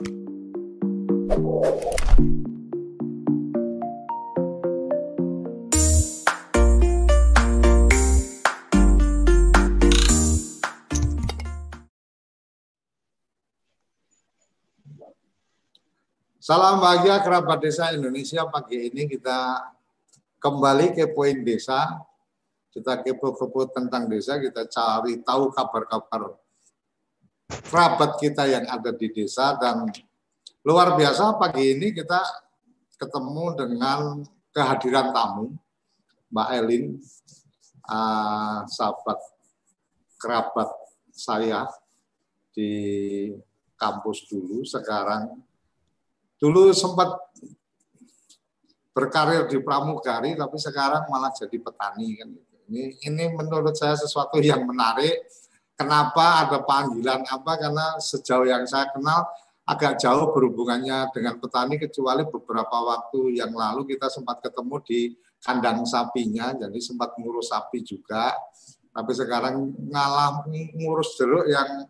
Salam bahagia kerabat desa Indonesia. Pagi ini kita kembali ke poin desa. Kita kepo-kepo tentang desa, kita cari tahu kabar-kabar kerabat kita yang ada di desa dan luar biasa pagi ini kita ketemu dengan kehadiran tamu Mbak Elin, uh, sahabat kerabat saya di kampus dulu, sekarang dulu sempat berkarir di pramugari tapi sekarang malah jadi petani kan. Ini ini menurut saya sesuatu yang menarik. Kenapa ada panggilan apa? Karena sejauh yang saya kenal agak jauh berhubungannya dengan petani kecuali beberapa waktu yang lalu kita sempat ketemu di kandang sapinya jadi sempat ngurus sapi juga tapi sekarang ngalah ngurus jeruk yang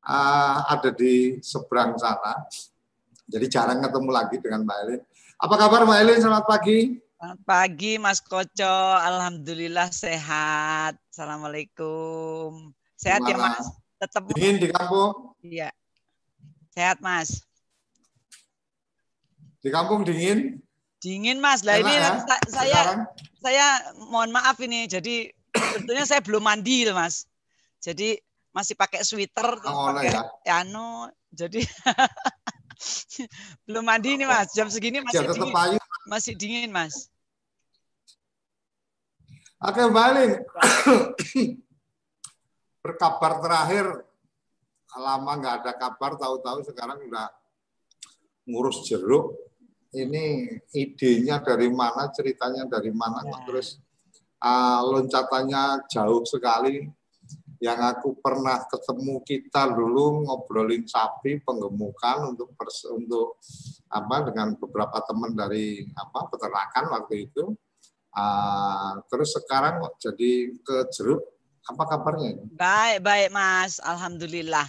uh, ada di seberang sana jadi jarang ketemu lagi dengan Mbak Elin. Apa kabar Mbak Elin? Selamat pagi. Selamat pagi Mas Koco. Alhamdulillah sehat. Assalamualaikum. Sehat Gimana? ya Mas? Tetap dingin di kampung? Iya. Sehat Mas. Di kampung dingin? Dingin Mas. Lah ini ya? saya Sekarang? saya mohon maaf ini. Jadi sebetulnya saya belum mandi loh Mas. Jadi masih pakai sweater oh, pakai ya. anu jadi Belum mandi nih Mas. Jam segini masih ya, dingin. Ayu. Masih dingin Mas. Oke balik. Berkabar terakhir lama nggak ada kabar, tahu-tahu sekarang udah ngurus jeruk. Ini idenya dari mana, ceritanya dari mana, ya. terus uh, loncatannya jauh sekali yang aku pernah ketemu kita dulu ngobrolin sapi penggemukan untuk pers untuk apa dengan beberapa teman dari apa peternakan waktu itu uh, terus sekarang jadi ke jeruk apa kabarnya baik baik mas alhamdulillah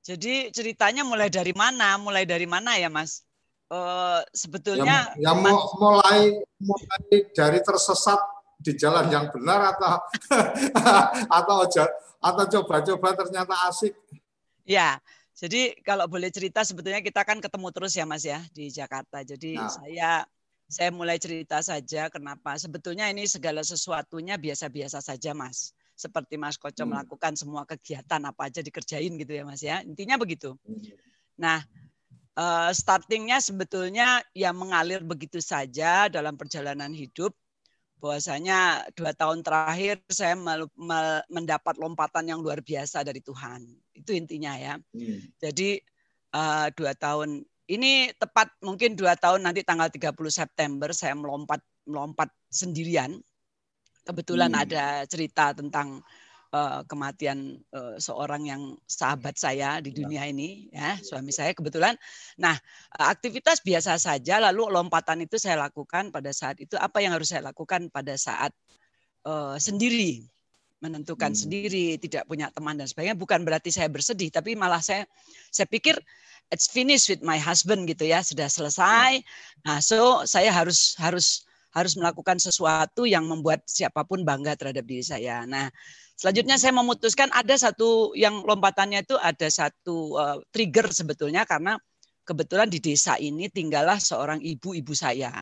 jadi ceritanya mulai dari mana mulai dari mana ya mas uh, sebetulnya yang, yang mulai mulai dari tersesat di jalan yang benar atau atau atau coba-coba ternyata asik. Ya, jadi kalau boleh cerita sebetulnya kita kan ketemu terus ya Mas ya di Jakarta. Jadi nah. saya saya mulai cerita saja kenapa sebetulnya ini segala sesuatunya biasa-biasa saja Mas. Seperti Mas Koco hmm. melakukan semua kegiatan apa aja dikerjain gitu ya Mas ya. Intinya begitu. Hmm. Nah, uh, startingnya sebetulnya ya mengalir begitu saja dalam perjalanan hidup bahwasanya dua tahun terakhir saya mendapat lompatan yang luar biasa dari Tuhan. Itu intinya ya. Hmm. Jadi uh, dua tahun ini tepat mungkin dua tahun nanti tanggal 30 September saya melompat melompat sendirian. Kebetulan hmm. ada cerita tentang uh, kematian uh, seorang yang sahabat saya di ya. dunia ini ya suami saya kebetulan nah aktivitas biasa saja lalu lompatan itu saya lakukan pada saat itu apa yang harus saya lakukan pada saat uh, sendiri menentukan hmm. sendiri tidak punya teman dan sebagainya bukan berarti saya bersedih tapi malah saya saya pikir it's finished with my husband gitu ya sudah selesai nah so saya harus harus harus melakukan sesuatu yang membuat siapa pun bangga terhadap diri saya. Nah, Selanjutnya saya memutuskan ada satu yang lompatannya itu ada satu uh, trigger sebetulnya karena kebetulan di desa ini tinggallah seorang ibu-ibu saya.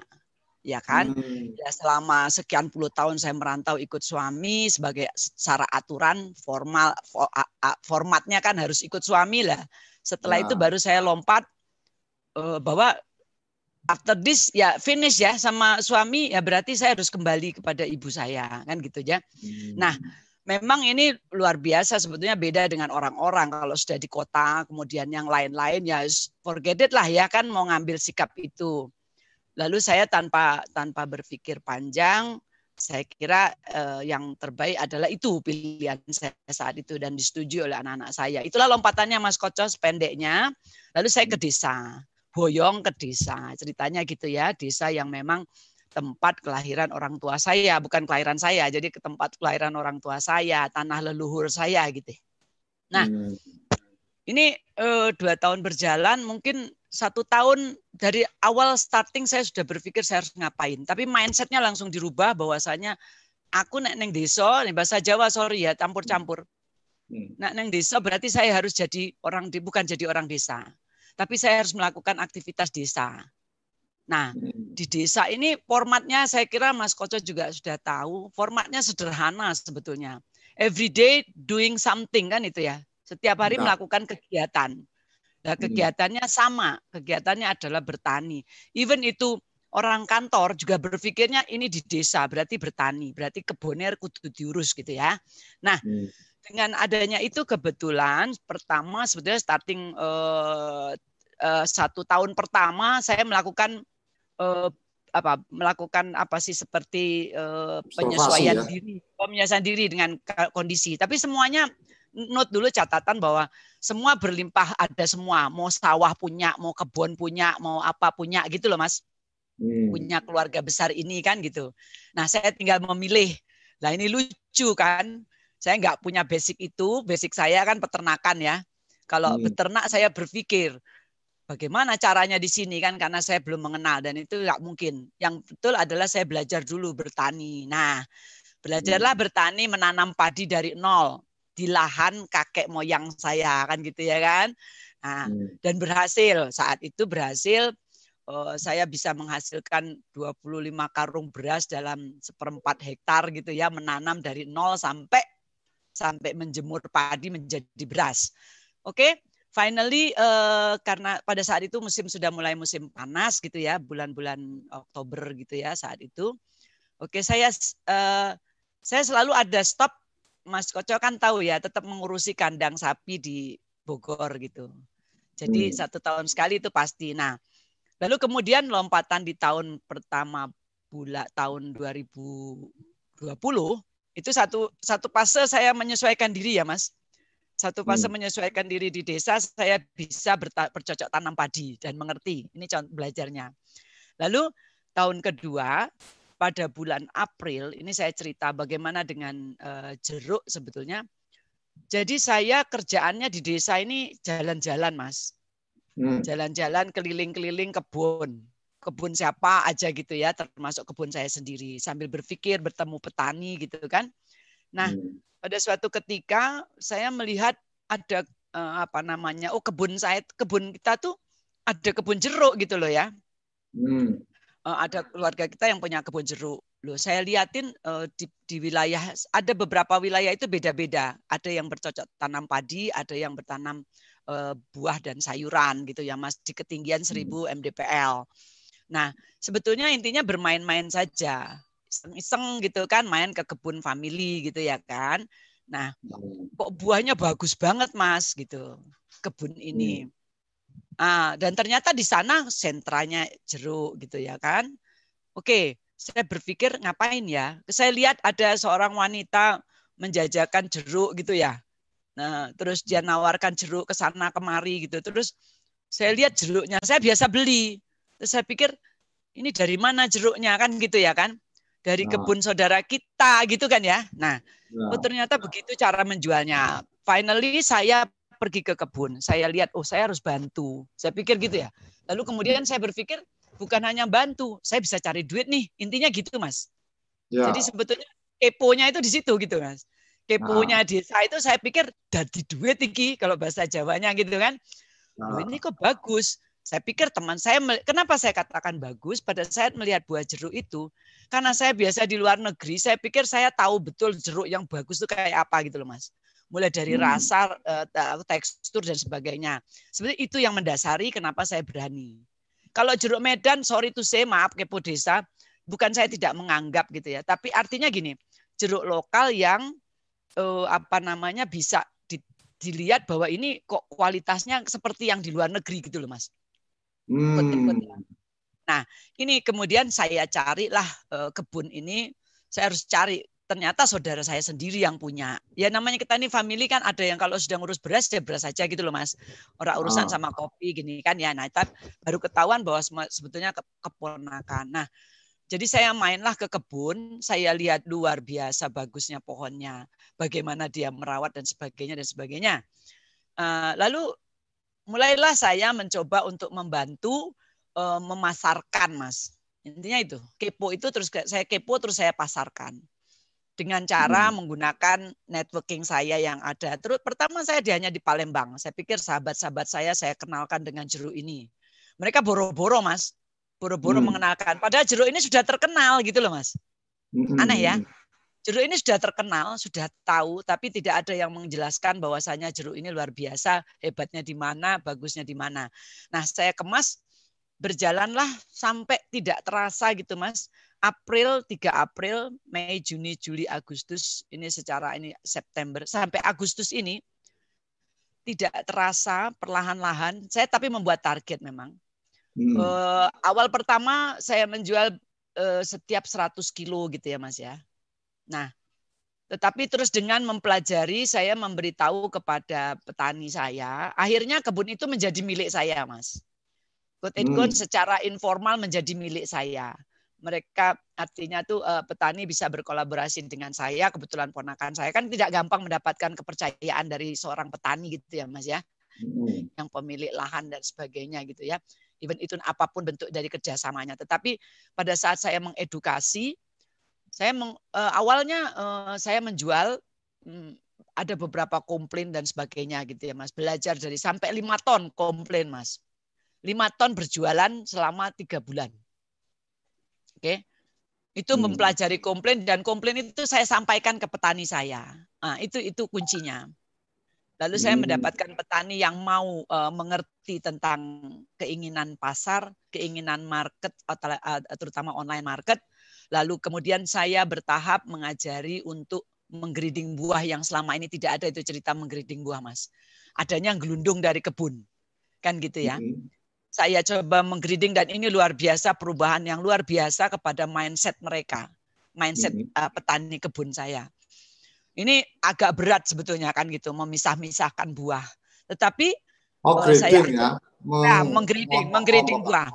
Ya kan? Hmm. Ya selama sekian puluh tahun saya merantau ikut suami sebagai secara aturan formal formatnya kan harus ikut suami lah. Setelah nah. itu baru saya lompat uh, bahwa after this ya finish ya sama suami ya berarti saya harus kembali kepada ibu saya kan gitu ya. Hmm. Nah, memang ini luar biasa sebetulnya beda dengan orang-orang kalau sudah di kota kemudian yang lain-lain ya forget it lah ya kan mau ngambil sikap itu. Lalu saya tanpa tanpa berpikir panjang saya kira eh, yang terbaik adalah itu pilihan saya saat itu dan disetujui oleh anak-anak saya. Itulah lompatannya Mas Koco pendeknya. Lalu saya ke desa, boyong ke desa. Ceritanya gitu ya, desa yang memang tempat kelahiran orang tua saya, bukan kelahiran saya, jadi ke tempat kelahiran orang tua saya, tanah leluhur saya gitu. Nah, hmm. ini uh, dua tahun berjalan, mungkin satu tahun dari awal starting saya sudah berpikir saya harus ngapain. Tapi mindsetnya langsung dirubah bahwasanya aku nek neng desa, nih bahasa Jawa sorry ya campur-campur. Hmm. Nah neng desa berarti saya harus jadi orang bukan jadi orang desa, tapi saya harus melakukan aktivitas desa. Nah hmm. di desa ini formatnya saya kira Mas Koco juga sudah tahu, formatnya sederhana sebetulnya. Every day doing something kan itu ya. Setiap hari nah. melakukan kegiatan. Nah, hmm. kegiatannya sama, kegiatannya adalah bertani. Even itu orang kantor juga berpikirnya ini di desa, berarti bertani, berarti kebunnya kudu diurus gitu ya. Nah, hmm. Dengan adanya itu kebetulan pertama sebetulnya starting uh, uh, satu tahun pertama saya melakukan uh, apa melakukan apa sih seperti uh, penyesuaian ya? diri, penyesuaian diri dengan kondisi. Tapi semuanya note dulu catatan bahwa semua berlimpah ada semua mau sawah punya mau kebun punya mau apa punya gitu loh mas hmm. punya keluarga besar ini kan gitu nah saya tinggal memilih nah ini lucu kan saya nggak punya basic itu basic saya kan peternakan ya kalau hmm. beternak saya berpikir bagaimana caranya di sini kan karena saya belum mengenal dan itu nggak mungkin yang betul adalah saya belajar dulu bertani nah belajarlah hmm. bertani menanam padi dari nol di lahan kakek moyang saya kan gitu ya kan. Nah, hmm. dan berhasil saat itu berhasil uh, saya bisa menghasilkan 25 karung beras dalam seperempat hektar gitu ya menanam dari nol sampai sampai menjemur padi menjadi beras. Oke, okay? finally uh, karena pada saat itu musim sudah mulai musim panas gitu ya, bulan-bulan Oktober gitu ya saat itu. Oke, okay, saya uh, saya selalu ada stop Mas Koco kan tahu ya, tetap mengurusi kandang sapi di Bogor gitu. Jadi hmm. satu tahun sekali itu pasti. Nah, lalu kemudian lompatan di tahun pertama bulan tahun 2020 itu satu satu fase saya menyesuaikan diri ya, Mas. Satu fase hmm. menyesuaikan diri di desa, saya bisa bercocok tanam padi dan mengerti. Ini contoh belajarnya. Lalu tahun kedua pada bulan April ini saya cerita bagaimana dengan uh, jeruk sebetulnya. Jadi saya kerjaannya di desa ini jalan-jalan, Mas. Hmm. Jalan-jalan keliling-keliling kebun. Kebun siapa aja gitu ya, termasuk kebun saya sendiri sambil berpikir bertemu petani gitu kan. Nah, hmm. pada suatu ketika saya melihat ada uh, apa namanya? Oh, kebun saya kebun kita tuh ada kebun jeruk gitu loh ya. Hmm. Eh, ada keluarga kita yang punya kebun jeruk. Loh, saya liatin uh, di, di wilayah ada beberapa wilayah itu beda-beda. Ada yang bercocok tanam padi, ada yang bertanam uh, buah dan sayuran gitu ya Mas di ketinggian 1000 hmm. mdpl. Nah, sebetulnya intinya bermain-main saja. Iseng-iseng gitu kan main ke kebun family gitu ya kan. Nah, hmm. kok buahnya bagus banget Mas gitu. Kebun ini. Hmm. Ah, dan ternyata di sana sentranya jeruk gitu ya kan. Oke, saya berpikir ngapain ya? Saya lihat ada seorang wanita menjajakan jeruk gitu ya. Nah, terus dia nawarkan jeruk ke sana kemari gitu. Terus saya lihat jeruknya, saya biasa beli. Terus saya pikir ini dari mana jeruknya kan gitu ya kan? Dari nah. kebun saudara kita gitu kan ya. Nah, nah. oh ternyata begitu cara menjualnya. Finally saya pergi ke kebun, saya lihat oh saya harus bantu. Saya pikir gitu ya. Lalu kemudian saya berpikir bukan hanya bantu, saya bisa cari duit nih. Intinya gitu, Mas. Ya. Jadi sebetulnya keponya itu di situ gitu, Mas. Keponya nah. desa itu saya pikir dari duit iki kalau bahasa Jawanya gitu kan. Nah. ini kok bagus. Saya pikir teman saya, kenapa saya katakan bagus pada saat melihat buah jeruk itu? Karena saya biasa di luar negeri, saya pikir saya tahu betul jeruk yang bagus itu kayak apa gitu loh mas mulai dari hmm. rasa, eh, tekstur dan sebagainya. Sebenarnya itu yang mendasari kenapa saya berani. Kalau jeruk Medan, sorry to say, maaf kepo desa, bukan saya tidak menganggap gitu ya, tapi artinya gini, jeruk lokal yang eh, apa namanya bisa di, dilihat bahwa ini kok kualitasnya seperti yang di luar negeri gitu loh, Mas. Hmm. Nah, ini kemudian saya carilah eh, kebun ini, saya harus cari ternyata saudara saya sendiri yang punya. Ya namanya kita ini family kan ada yang kalau sudah ngurus beras ya beras saja gitu loh mas. Orang urusan oh. sama kopi gini kan ya. Nah tapi baru ketahuan bahwa sebetulnya ke keponakan. Nah jadi saya mainlah ke kebun, saya lihat luar biasa bagusnya pohonnya, bagaimana dia merawat dan sebagainya dan sebagainya. Uh, lalu mulailah saya mencoba untuk membantu uh, memasarkan, Mas. Intinya itu, kepo itu terus saya kepo terus saya pasarkan dengan cara hmm. menggunakan networking saya yang ada. Terus pertama saya di, hanya di Palembang. Saya pikir sahabat-sahabat saya saya kenalkan dengan jeruk ini. Mereka boro-boro, Mas. Boro-boro hmm. mengenalkan. Padahal jeruk ini sudah terkenal gitu loh, Mas. Hmm. Aneh ya. Jeruk ini sudah terkenal, sudah tahu, tapi tidak ada yang menjelaskan bahwasanya jeruk ini luar biasa, hebatnya di mana, bagusnya di mana. Nah, saya kemas berjalanlah sampai tidak terasa gitu, Mas April 3 April, Mei, Juni, Juli, Agustus ini secara ini September sampai Agustus ini tidak terasa perlahan-lahan. Saya tapi membuat target memang. Hmm. Uh, awal pertama saya menjual uh, setiap 100 kilo gitu ya Mas ya. Nah, tetapi terus dengan mempelajari saya memberitahu kepada petani saya, akhirnya kebun itu menjadi milik saya Mas. Quote hmm. secara informal menjadi milik saya mereka artinya tuh uh, petani bisa berkolaborasi dengan saya kebetulan ponakan saya kan tidak gampang mendapatkan kepercayaan dari seorang petani gitu ya Mas ya hmm. yang pemilik lahan dan sebagainya gitu ya even itu apa pun bentuk dari kerjasamanya tetapi pada saat saya mengedukasi saya meng, uh, awalnya uh, saya menjual um, ada beberapa komplain dan sebagainya gitu ya Mas belajar dari sampai lima ton komplain Mas lima ton berjualan selama tiga bulan Oke. Itu hmm. mempelajari komplain dan komplain itu saya sampaikan ke petani saya. Nah, itu itu kuncinya. Lalu saya hmm. mendapatkan petani yang mau uh, mengerti tentang keinginan pasar, keinginan market, terutama online market. Lalu kemudian saya bertahap mengajari untuk menggrading buah yang selama ini tidak ada itu cerita menggrading buah, Mas. Adanya gelundung dari kebun. Kan gitu ya. Hmm saya coba menggrading dan ini luar biasa perubahan yang luar biasa kepada mindset mereka, mindset uh, petani kebun saya. Ini agak berat sebetulnya kan gitu memisah-misahkan buah. Tetapi oh, uh, saya ya, ya menggrading, menggrading buah.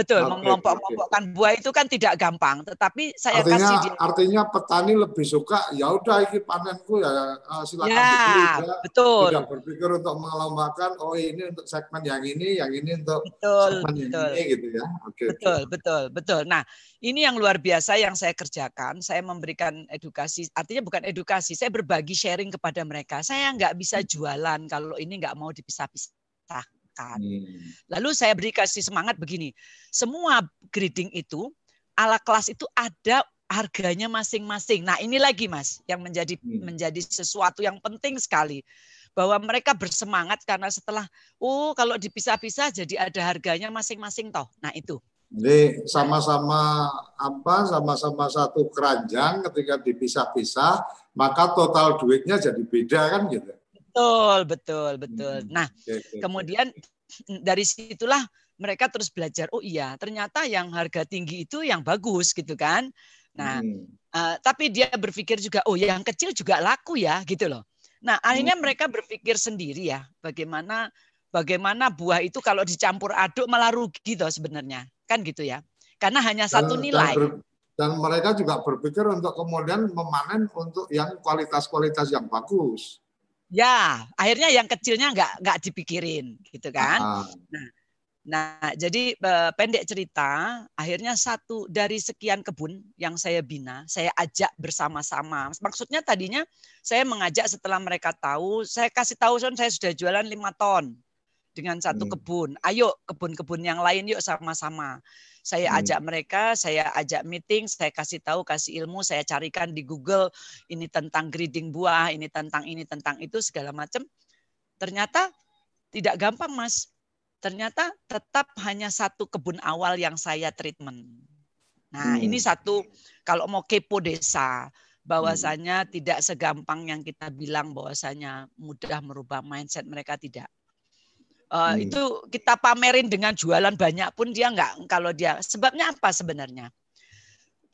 Betul, okay, mengelompok-kelompokkan okay. buah itu kan tidak gampang, tetapi saya artinya, kasih dia. Artinya petani lebih suka ya udah ini panenku ya eh, silakan ya, dibeli. Betul. Tidak berpikir untuk mengelombakan oh ini untuk segmen yang ini, yang ini untuk betul, segmen betul. yang ini gitu ya. Okay, betul, okay. betul, betul. Nah, ini yang luar biasa yang saya kerjakan. Saya memberikan edukasi, artinya bukan edukasi, saya berbagi sharing kepada mereka. Saya nggak bisa jualan kalau ini nggak mau dipisah-pisah Hmm. Lalu saya beri kasih semangat begini, semua grading itu ala kelas itu ada harganya masing-masing. Nah ini lagi mas, yang menjadi hmm. menjadi sesuatu yang penting sekali bahwa mereka bersemangat karena setelah oh kalau dipisah-pisah jadi ada harganya masing-masing toh. Nah itu. Jadi sama-sama apa sama-sama satu keranjang ketika dipisah-pisah maka total duitnya jadi beda kan gitu. Betul, betul, betul. Hmm, nah, kemudian dari situlah mereka terus belajar. Oh iya, ternyata yang harga tinggi itu yang bagus gitu kan. Nah, hmm. uh, tapi dia berpikir juga, oh yang kecil juga laku ya gitu loh. Nah, akhirnya hmm. mereka berpikir sendiri ya, bagaimana bagaimana buah itu kalau dicampur aduk malah rugi toh sebenarnya, kan gitu ya. Karena hanya satu nilai. Dan, dan mereka juga berpikir untuk kemudian memanen untuk yang kualitas-kualitas yang bagus. Ya, akhirnya yang kecilnya nggak nggak dipikirin, gitu kan? Uh. Nah, nah, jadi pendek cerita, akhirnya satu dari sekian kebun yang saya bina, saya ajak bersama-sama. Maksudnya tadinya saya mengajak setelah mereka tahu, saya kasih tahu son saya sudah jualan lima ton dengan satu hmm. kebun. Ayo kebun-kebun yang lain yuk sama-sama. Saya hmm. ajak mereka, saya ajak meeting, saya kasih tahu, kasih ilmu, saya carikan di Google ini tentang grading buah, ini tentang ini, tentang itu segala macam. Ternyata tidak gampang, Mas. Ternyata tetap hanya satu kebun awal yang saya treatment. Nah, hmm. ini satu kalau mau kepo desa, bahwasanya hmm. tidak segampang yang kita bilang bahwasanya mudah merubah mindset mereka tidak. Uh, hmm. Itu kita pamerin dengan jualan banyak pun dia nggak kalau dia sebabnya apa sebenarnya?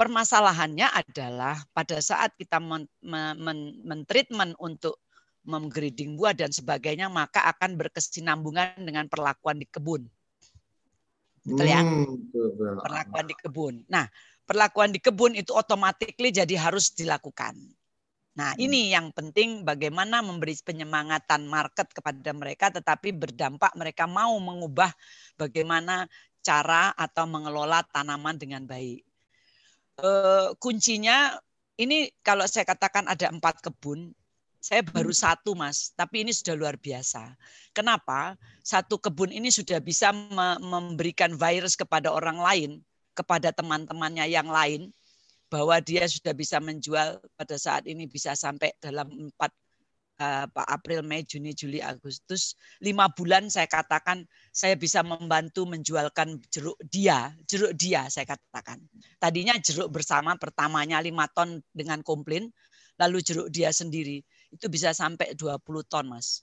Permasalahannya adalah pada saat kita men, men, men, untuk menggrading buah dan sebagainya maka akan berkesinambungan dengan perlakuan di kebun. Betul ya? Hmm, perlakuan di kebun. Nah, perlakuan di kebun itu otomatis jadi harus dilakukan. Nah, hmm. ini yang penting bagaimana memberi penyemangatan market kepada mereka tetapi berdampak mereka mau mengubah bagaimana cara atau mengelola tanaman dengan baik. E, kuncinya ini kalau saya katakan ada empat kebun, saya baru hmm. satu mas, tapi ini sudah luar biasa. Kenapa? Satu kebun ini sudah bisa memberikan virus kepada orang lain, kepada teman-temannya yang lain, bahwa dia sudah bisa menjual pada saat ini bisa sampai dalam empat uh, April, Mei, Juni, Juli, Agustus, lima bulan saya katakan saya bisa membantu menjualkan jeruk dia, jeruk dia saya katakan. Tadinya jeruk bersama pertamanya lima ton dengan komplain, lalu jeruk dia sendiri itu bisa sampai 20 ton, Mas.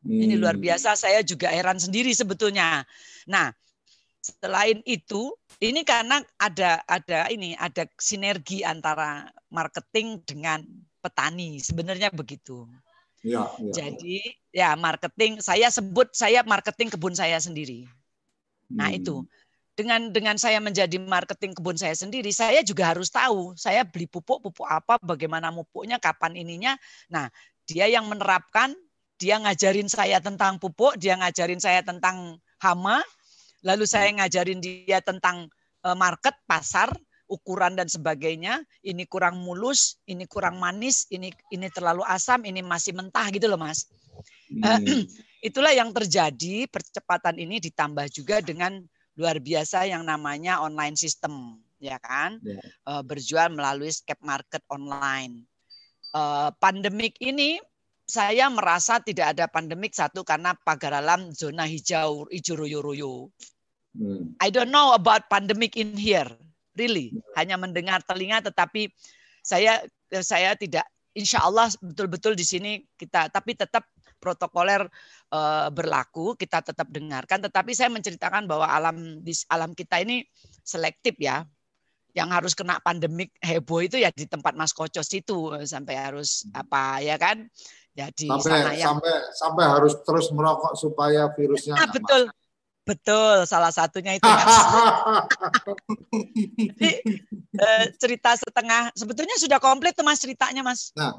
Ini luar hmm. biasa, saya juga heran sendiri sebetulnya. Nah, Selain itu, ini karena ada ada ini ada sinergi antara marketing dengan petani. Sebenarnya begitu. Ya, ya. Jadi ya marketing saya sebut saya marketing kebun saya sendiri. Nah, hmm. itu. Dengan dengan saya menjadi marketing kebun saya sendiri, saya juga harus tahu saya beli pupuk pupuk apa, bagaimana pupuknya, kapan ininya. Nah, dia yang menerapkan, dia ngajarin saya tentang pupuk, dia ngajarin saya tentang hama, Lalu saya ngajarin dia tentang eh, market, pasar, ukuran dan sebagainya. Ini kurang mulus, ini kurang manis, ini ini terlalu asam, ini masih mentah gitu loh, Mas. Hmm. Itulah yang terjadi percepatan ini ditambah juga dengan luar biasa yang namanya online system, ya kan? Yeah. Ya. berjual melalui scape market online. Uh, pandemik ini saya merasa tidak ada pandemik satu karena pagar alam zona hijau hijau royo-royo. Hmm. I don't know about pandemic in here, really. Hanya mendengar telinga, tetapi saya saya tidak, insya Allah betul-betul di sini kita, tapi tetap protokoler uh, berlaku, kita tetap dengarkan. Tetapi saya menceritakan bahwa alam di alam kita ini selektif ya. Yang harus kena pandemik heboh itu ya di tempat Mas Kocos itu sampai harus hmm. apa ya kan? Ya di sampai, sana yang sampai sampai harus terus merokok supaya virusnya nah, betul. Betul, salah satunya itu. Jadi eh, cerita setengah sebetulnya sudah komplit tuh Mas ceritanya Mas. Nah,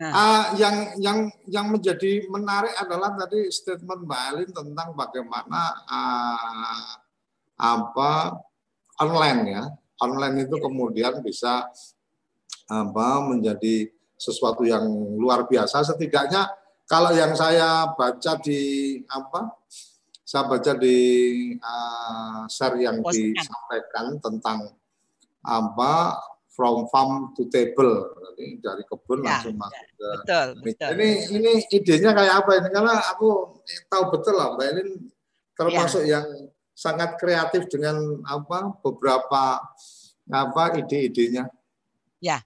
nah. Uh, yang yang yang menjadi menarik adalah tadi statement Mbak Elin tentang bagaimana uh, apa online ya. Online itu kemudian bisa apa menjadi sesuatu yang luar biasa setidaknya kalau yang saya baca di apa saya baca di uh, share yang Postingan. disampaikan tentang apa from farm to table Jadi dari kebun ya, langsung ya, masuk ke betul, betul. ini ini idenya kayak apa ini karena aku tahu betul lah mbak Elin termasuk ya. yang sangat kreatif dengan apa beberapa apa ide-idenya ya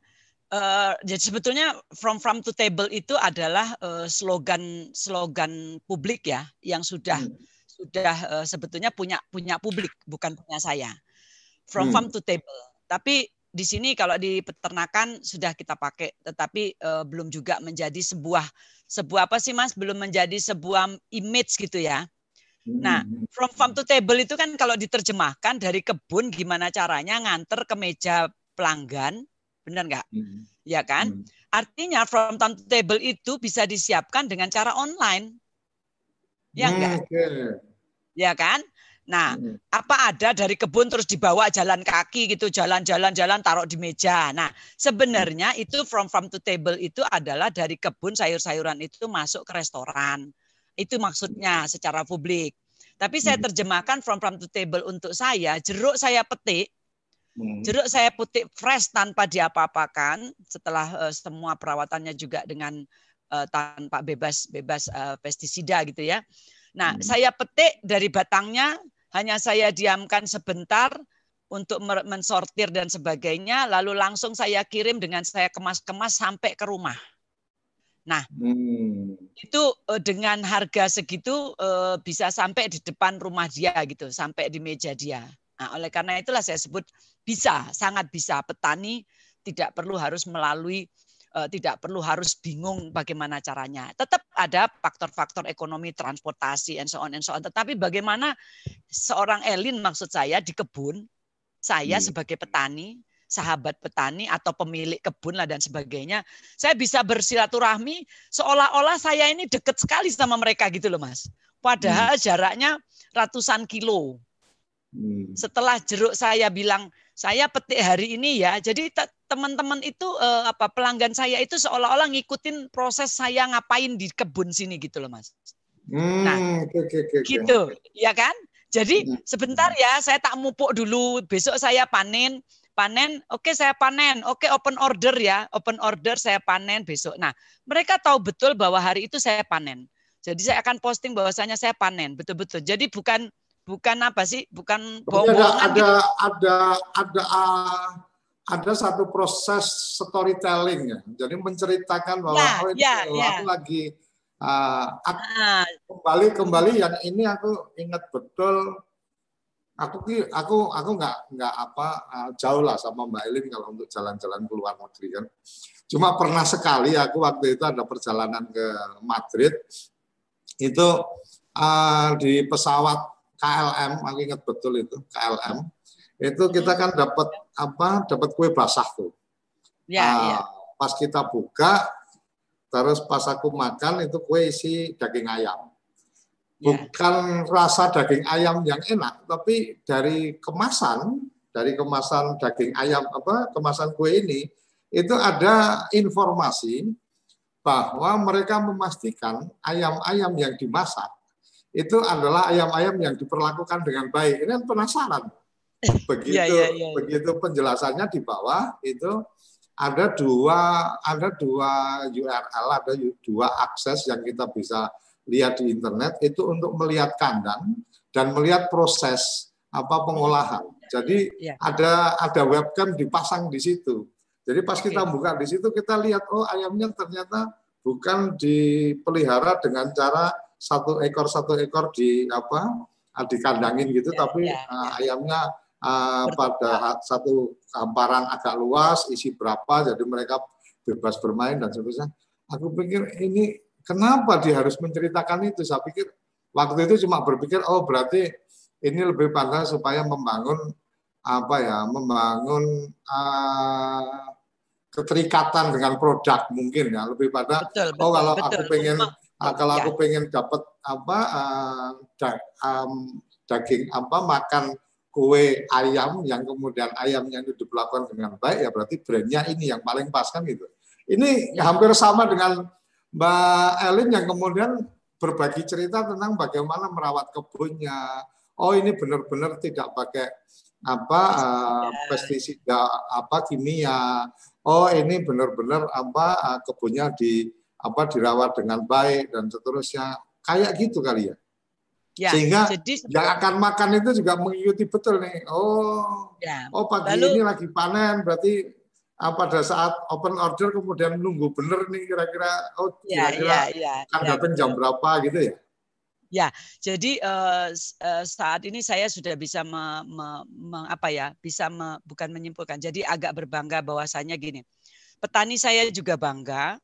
Uh, jadi sebetulnya from farm to table itu adalah uh, slogan slogan publik ya yang sudah hmm. sudah uh, sebetulnya punya punya publik bukan punya saya. From hmm. farm to table. Tapi di sini kalau di peternakan sudah kita pakai tetapi uh, belum juga menjadi sebuah sebuah apa sih Mas belum menjadi sebuah image gitu ya. Nah, hmm. from farm to table itu kan kalau diterjemahkan dari kebun gimana caranya nganter ke meja pelanggan Benar nggak? Hmm. Ya kan? Hmm. Artinya from time to table itu bisa disiapkan dengan cara online. Ya enggak? Okay. Ya kan? Nah, hmm. apa ada dari kebun terus dibawa jalan kaki gitu, jalan-jalan jalan taruh di meja. Nah, sebenarnya hmm. itu from farm to table itu adalah dari kebun sayur-sayuran itu masuk ke restoran. Itu maksudnya secara publik. Tapi saya hmm. terjemahkan from farm to table untuk saya, jeruk saya petik Hmm. Jeruk saya putih fresh tanpa diapa-apakan setelah uh, semua perawatannya juga dengan uh, tanpa bebas bebas uh, pestisida gitu ya. Nah, hmm. saya petik dari batangnya hanya saya diamkan sebentar untuk mensortir dan sebagainya lalu langsung saya kirim dengan saya kemas-kemas sampai ke rumah. Nah, hmm. itu dengan harga segitu bisa sampai di depan rumah dia gitu, sampai di meja dia. Nah, oleh karena itulah saya sebut bisa, sangat bisa petani tidak perlu harus melalui uh, tidak perlu harus bingung bagaimana caranya. Tetap ada faktor-faktor ekonomi, transportasi, and so on and so on. Tetapi bagaimana seorang Elin maksud saya di kebun, saya hmm. sebagai petani, sahabat petani atau pemilik kebun lah dan sebagainya. Saya bisa bersilaturahmi seolah-olah saya ini dekat sekali sama mereka gitu loh Mas. Padahal hmm. jaraknya ratusan kilo. Hmm. Setelah jeruk saya bilang saya petik hari ini ya, jadi teman-teman itu eh, apa pelanggan saya itu seolah-olah ngikutin proses saya ngapain di kebun sini gitu loh Mas. Hmm, nah, okay, okay, okay. gitu, ya kan? Jadi hmm. sebentar ya, saya tak mupuk dulu. Besok saya panen, panen. Oke, saya panen. Oke, open order ya, open order saya panen besok. Nah, mereka tahu betul bahwa hari itu saya panen. Jadi saya akan posting bahwasanya saya panen, betul-betul. Jadi bukan bukan apa sih? Bukan bohong ada ada, gitu. ada ada ada ada satu proses storytelling ya. Jadi menceritakan bahwa ya, oh, ya, ya. aku lagi Uh, kembali kembali yang ini aku ingat betul aku aku aku nggak nggak apa uh, jauh lah sama Mbak Elin kalau untuk jalan-jalan ke luar negeri kan cuma pernah sekali aku waktu itu ada perjalanan ke Madrid itu uh, di pesawat KLM aku ingat betul itu KLM itu kita kan dapat apa dapat kue basah tuh ya, uh, ya. pas kita buka Terus pas aku makan itu kue isi daging ayam. Ya. Bukan rasa daging ayam yang enak, tapi dari kemasan, dari kemasan daging ayam apa kemasan kue ini itu ada informasi bahwa mereka memastikan ayam-ayam yang dimasak itu adalah ayam-ayam yang diperlakukan dengan baik. Ini penasaran. Begitu yeah, yeah, yeah. begitu penjelasannya di bawah itu ada dua ada dua URL, ada dua akses yang kita bisa lihat di internet itu untuk melihat kandang dan melihat proses apa pengolahan. Jadi ya. ada ada webcam dipasang di situ. Jadi pas kita buka di situ kita lihat oh ayamnya ternyata bukan dipelihara dengan cara satu ekor satu ekor di apa dikandangin gitu, ya, tapi ya, ya. ayamnya uh, pada satu hamparan agak luas, isi berapa, jadi mereka bebas bermain dan sebagainya. Aku pikir ini kenapa dia harus menceritakan itu? Saya pikir waktu itu cuma berpikir, oh berarti ini lebih pada supaya membangun apa ya, membangun uh, keterikatan dengan produk mungkin ya, lebih pada betul, betul, oh kalau betul, aku pengen betul. kalau ya. aku pengen dapat apa uh, da, um, daging apa makan kue ayam yang kemudian ayamnya itu diperlakukan dengan baik ya berarti brandnya ini yang paling pas kan gitu. Ini hampir sama dengan Mbak Elin yang kemudian berbagi cerita tentang bagaimana merawat kebunnya. Oh ini benar-benar tidak pakai apa uh, pestisida apa kimia. Oh ini benar-benar apa uh, kebunnya di apa dirawat dengan baik dan seterusnya. Kayak gitu kali ya. Ya, Sehingga jadi, yang akan makan itu juga mengikuti betul nih. Oh, ya, oh pagi lalu, ini lagi panen, berarti ah, pada saat open order kemudian nunggu bener nih kira-kira oh ya, kira-kira ya, ya, ya, datang jam berapa gitu ya? Ya, jadi uh, uh, saat ini saya sudah bisa me, me, me, apa ya, bisa me, bukan menyimpulkan. Jadi agak berbangga bahwasanya gini, petani saya juga bangga,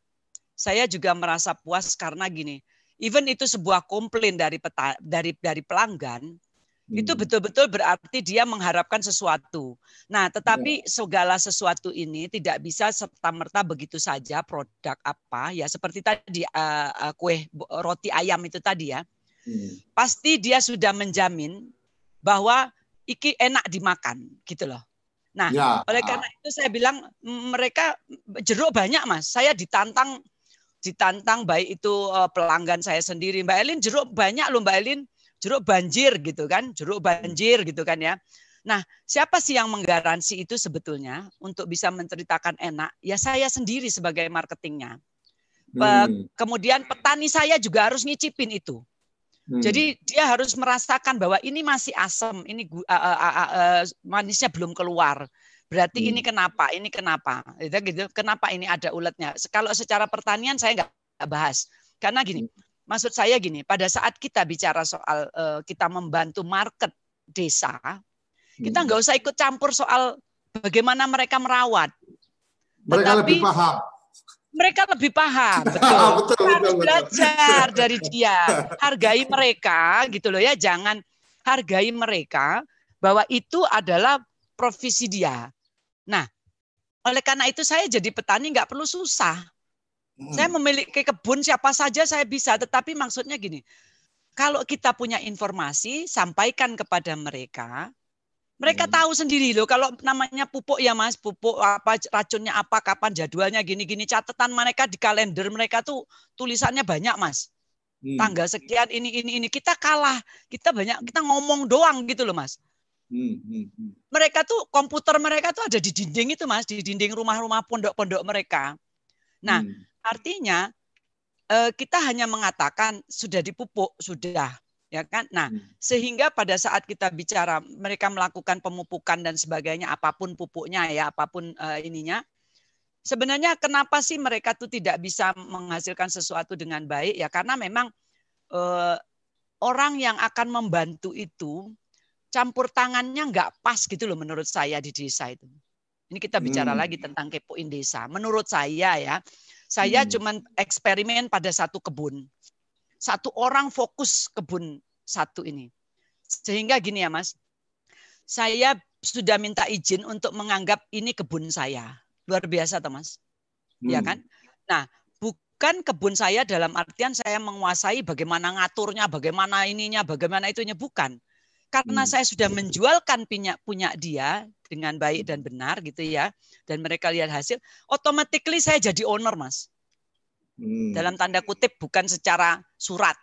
saya juga merasa puas karena gini even itu sebuah komplain dari peta, dari dari pelanggan hmm. itu betul-betul berarti dia mengharapkan sesuatu. Nah, tetapi ya. segala sesuatu ini tidak bisa serta merta begitu saja produk apa ya seperti tadi uh, uh, kue roti ayam itu tadi ya. Hmm. Pasti dia sudah menjamin bahwa iki enak dimakan gitu loh. Nah, ya. oleh karena itu saya bilang mereka jeruk banyak mas. Saya ditantang ditantang baik itu uh, pelanggan saya sendiri. Mbak Elin jeruk banyak loh Mbak Elin, jeruk banjir gitu kan, jeruk banjir gitu kan ya. Nah, siapa sih yang menggaransi itu sebetulnya untuk bisa menceritakan enak? Ya saya sendiri sebagai marketingnya. Hmm. Kemudian petani saya juga harus ngicipin itu. Hmm. Jadi dia harus merasakan bahwa ini masih asam, ini uh, uh, uh, uh, manisnya belum keluar. Berarti hmm. ini kenapa? Ini kenapa? Itu gitu. Kenapa ini ada uletnya? Kalau secara pertanian saya nggak bahas. Karena gini, hmm. maksud saya gini, pada saat kita bicara soal uh, kita membantu market desa, hmm. kita nggak usah ikut campur soal bagaimana mereka merawat. Mereka Tetapi, lebih paham. Mereka lebih paham, betul. betul, betul, betul belajar dari dia, hargai mereka, gitu loh ya. Jangan hargai mereka bahwa itu adalah profesi dia. Nah, Oleh karena itu saya jadi petani nggak perlu susah. Hmm. Saya memiliki kebun siapa saja saya bisa, tetapi maksudnya gini, kalau kita punya informasi, sampaikan kepada mereka. Mereka hmm. tahu sendiri loh kalau namanya pupuk ya Mas, pupuk apa racunnya apa, kapan jadwalnya gini-gini, catatan mereka di kalender mereka tuh tulisannya banyak Mas. Hmm. Tanggal sekian ini ini ini kita kalah, kita banyak kita ngomong doang gitu loh Mas. Hmm, hmm, hmm. Mereka tuh komputer mereka tuh ada di dinding itu mas, di dinding rumah-rumah pondok-pondok mereka. Nah, hmm. artinya eh, kita hanya mengatakan sudah dipupuk, sudah ya kan. Nah, hmm. sehingga pada saat kita bicara mereka melakukan pemupukan dan sebagainya, apa pun pupuknya ya, apa pun uh, ininya, sebenarnya kenapa sih mereka tuh tidak bisa menghasilkan sesuatu dengan baik ya? Karena memang uh, orang yang akan membantu itu campur tangannya nggak pas gitu loh menurut saya di desa itu. Ini kita bicara hmm. lagi tentang kepoin desa. Menurut saya ya, saya hmm. cuman eksperimen pada satu kebun. Satu orang fokus kebun satu ini. Sehingga gini ya Mas, saya sudah minta izin untuk menganggap ini kebun saya. Luar biasa toh Mas. Ya hmm. Ya kan? Nah, bukan kebun saya dalam artian saya menguasai bagaimana ngaturnya, bagaimana ininya, bagaimana itunya. Bukan karena hmm. saya sudah menjualkan punya punya dia dengan baik dan benar gitu ya dan mereka lihat hasil automatically saya jadi owner mas hmm. dalam tanda kutip bukan secara surat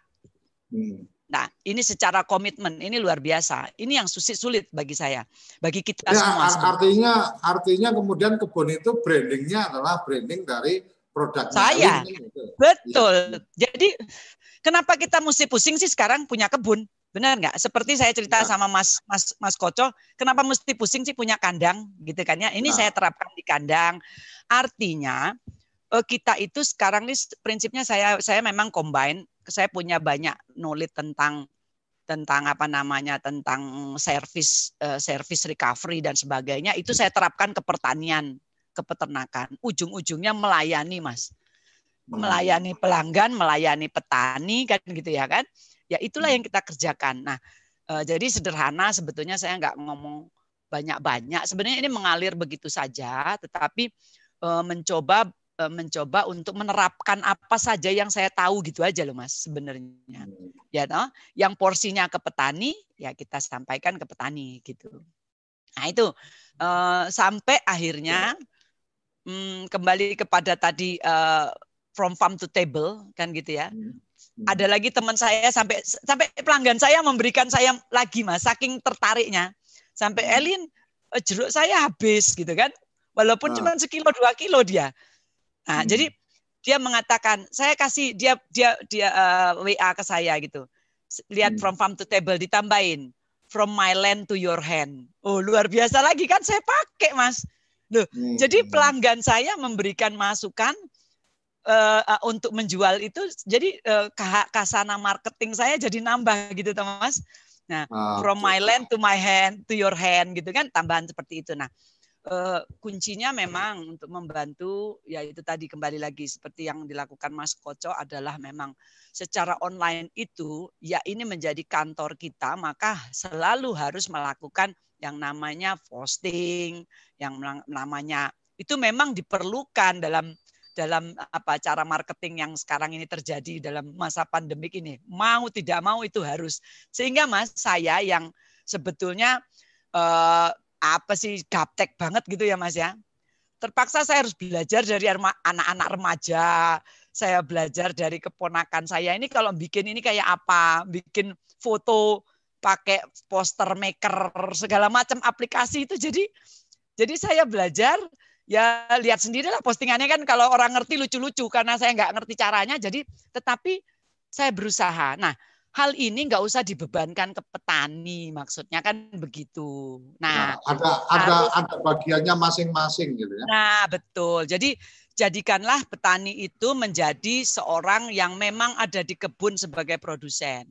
hmm. nah ini secara komitmen ini luar biasa ini yang sulit sulit bagi saya bagi kita ya, semua artinya artinya kemudian kebun itu brandingnya adalah branding dari produk saya gitu. betul ya. jadi kenapa kita mesti pusing sih sekarang punya kebun Benar nggak? Seperti saya cerita ya. sama Mas Mas Mas Koco, kenapa mesti pusing sih punya kandang gitu kan ya? Ini nah. saya terapkan di kandang. Artinya eh, kita itu sekarang ini prinsipnya saya saya memang combine, saya punya banyak knowledge tentang tentang apa namanya tentang service uh, service recovery dan sebagainya itu saya terapkan ke pertanian ke peternakan ujung-ujungnya melayani mas hmm. melayani pelanggan melayani petani kan gitu ya kan Ya itulah hmm. yang kita kerjakan. Nah, e, jadi sederhana sebetulnya saya nggak ngomong banyak-banyak. Sebenarnya ini mengalir begitu saja, tetapi e, mencoba e, mencoba untuk menerapkan apa saja yang saya tahu gitu aja loh Mas sebenarnya. Hmm. Ya toh, yang porsinya ke petani ya kita sampaikan ke petani gitu. Nah, itu sampai akhirnya hmm, kembali kepada tadi uh, from farm to table kan gitu ya. Hmm. Hmm. Ada lagi teman saya sampai sampai pelanggan saya memberikan saya lagi mas, saking tertariknya. Sampai hmm. Elin eh, jeruk saya habis gitu kan, walaupun oh. cuma sekilo dua kilo dia. Nah hmm. jadi dia mengatakan saya kasih dia dia dia uh, eh, WA ke saya gitu. Lihat hmm. from farm to table ditambahin from my land to your hand. Oh luar biasa lagi kan saya pakai mas. Loh, hmm. jadi pelanggan saya memberikan masukan uh, untuk menjual itu jadi uh, kasana marketing saya jadi nambah gitu Mas. Nah, ah, from my land to my hand to your hand gitu kan tambahan seperti itu. Nah, uh, kuncinya memang untuk membantu ya itu tadi kembali lagi seperti yang dilakukan Mas Koco adalah memang secara online itu ya ini menjadi kantor kita maka selalu harus melakukan yang namanya posting, yang namanya itu memang diperlukan dalam dalam apa cara marketing yang sekarang ini terjadi dalam masa pandemik ini. Mau tidak mau itu harus. Sehingga Mas, saya yang sebetulnya eh, apa sih gaptek banget gitu ya Mas ya. Terpaksa saya harus belajar dari anak-anak remaja, saya belajar dari keponakan saya. Ini kalau bikin ini kayak apa? Bikin foto pakai poster maker segala macam aplikasi itu jadi jadi saya belajar ya lihat sendirilah postingannya kan kalau orang ngerti lucu-lucu karena saya nggak ngerti caranya jadi tetapi saya berusaha. Nah, hal ini nggak usah dibebankan ke petani maksudnya kan begitu. Nah, nah ada ada harus, ada bagiannya masing-masing gitu ya. Nah, betul. Jadi jadikanlah petani itu menjadi seorang yang memang ada di kebun sebagai produsen.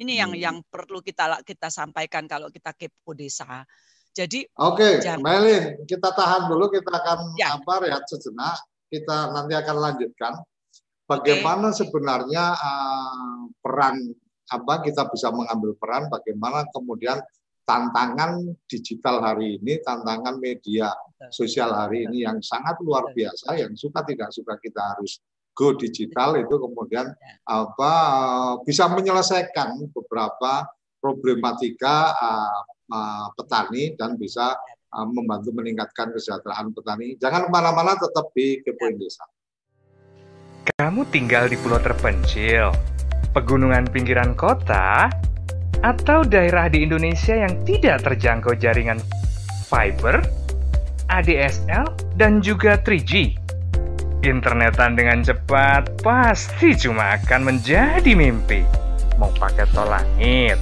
Ini yang hmm. yang perlu kita kita sampaikan kalau kita kepo desa. Jadi Oke, okay, Melin, kita tahan dulu, kita akan ya. apa rehat sejenak. Kita nanti akan lanjutkan bagaimana okay. sebenarnya uh, peran apa kita bisa mengambil peran, bagaimana kemudian tantangan digital hari ini, tantangan media sosial hari ini yang sangat luar biasa, yang suka tidak suka kita harus go digital itu kemudian ya. apa bisa menyelesaikan beberapa problematika uh, uh, petani dan bisa uh, membantu meningkatkan kesejahteraan petani. Jangan ke mana-mana, tetap di Kepoin ya. Desa. Kamu tinggal di pulau terpencil, pegunungan pinggiran kota, atau daerah di Indonesia yang tidak terjangkau jaringan fiber, ADSL, dan juga 3G. Internetan dengan cepat pasti cuma akan menjadi mimpi. Mau pakai tol langit,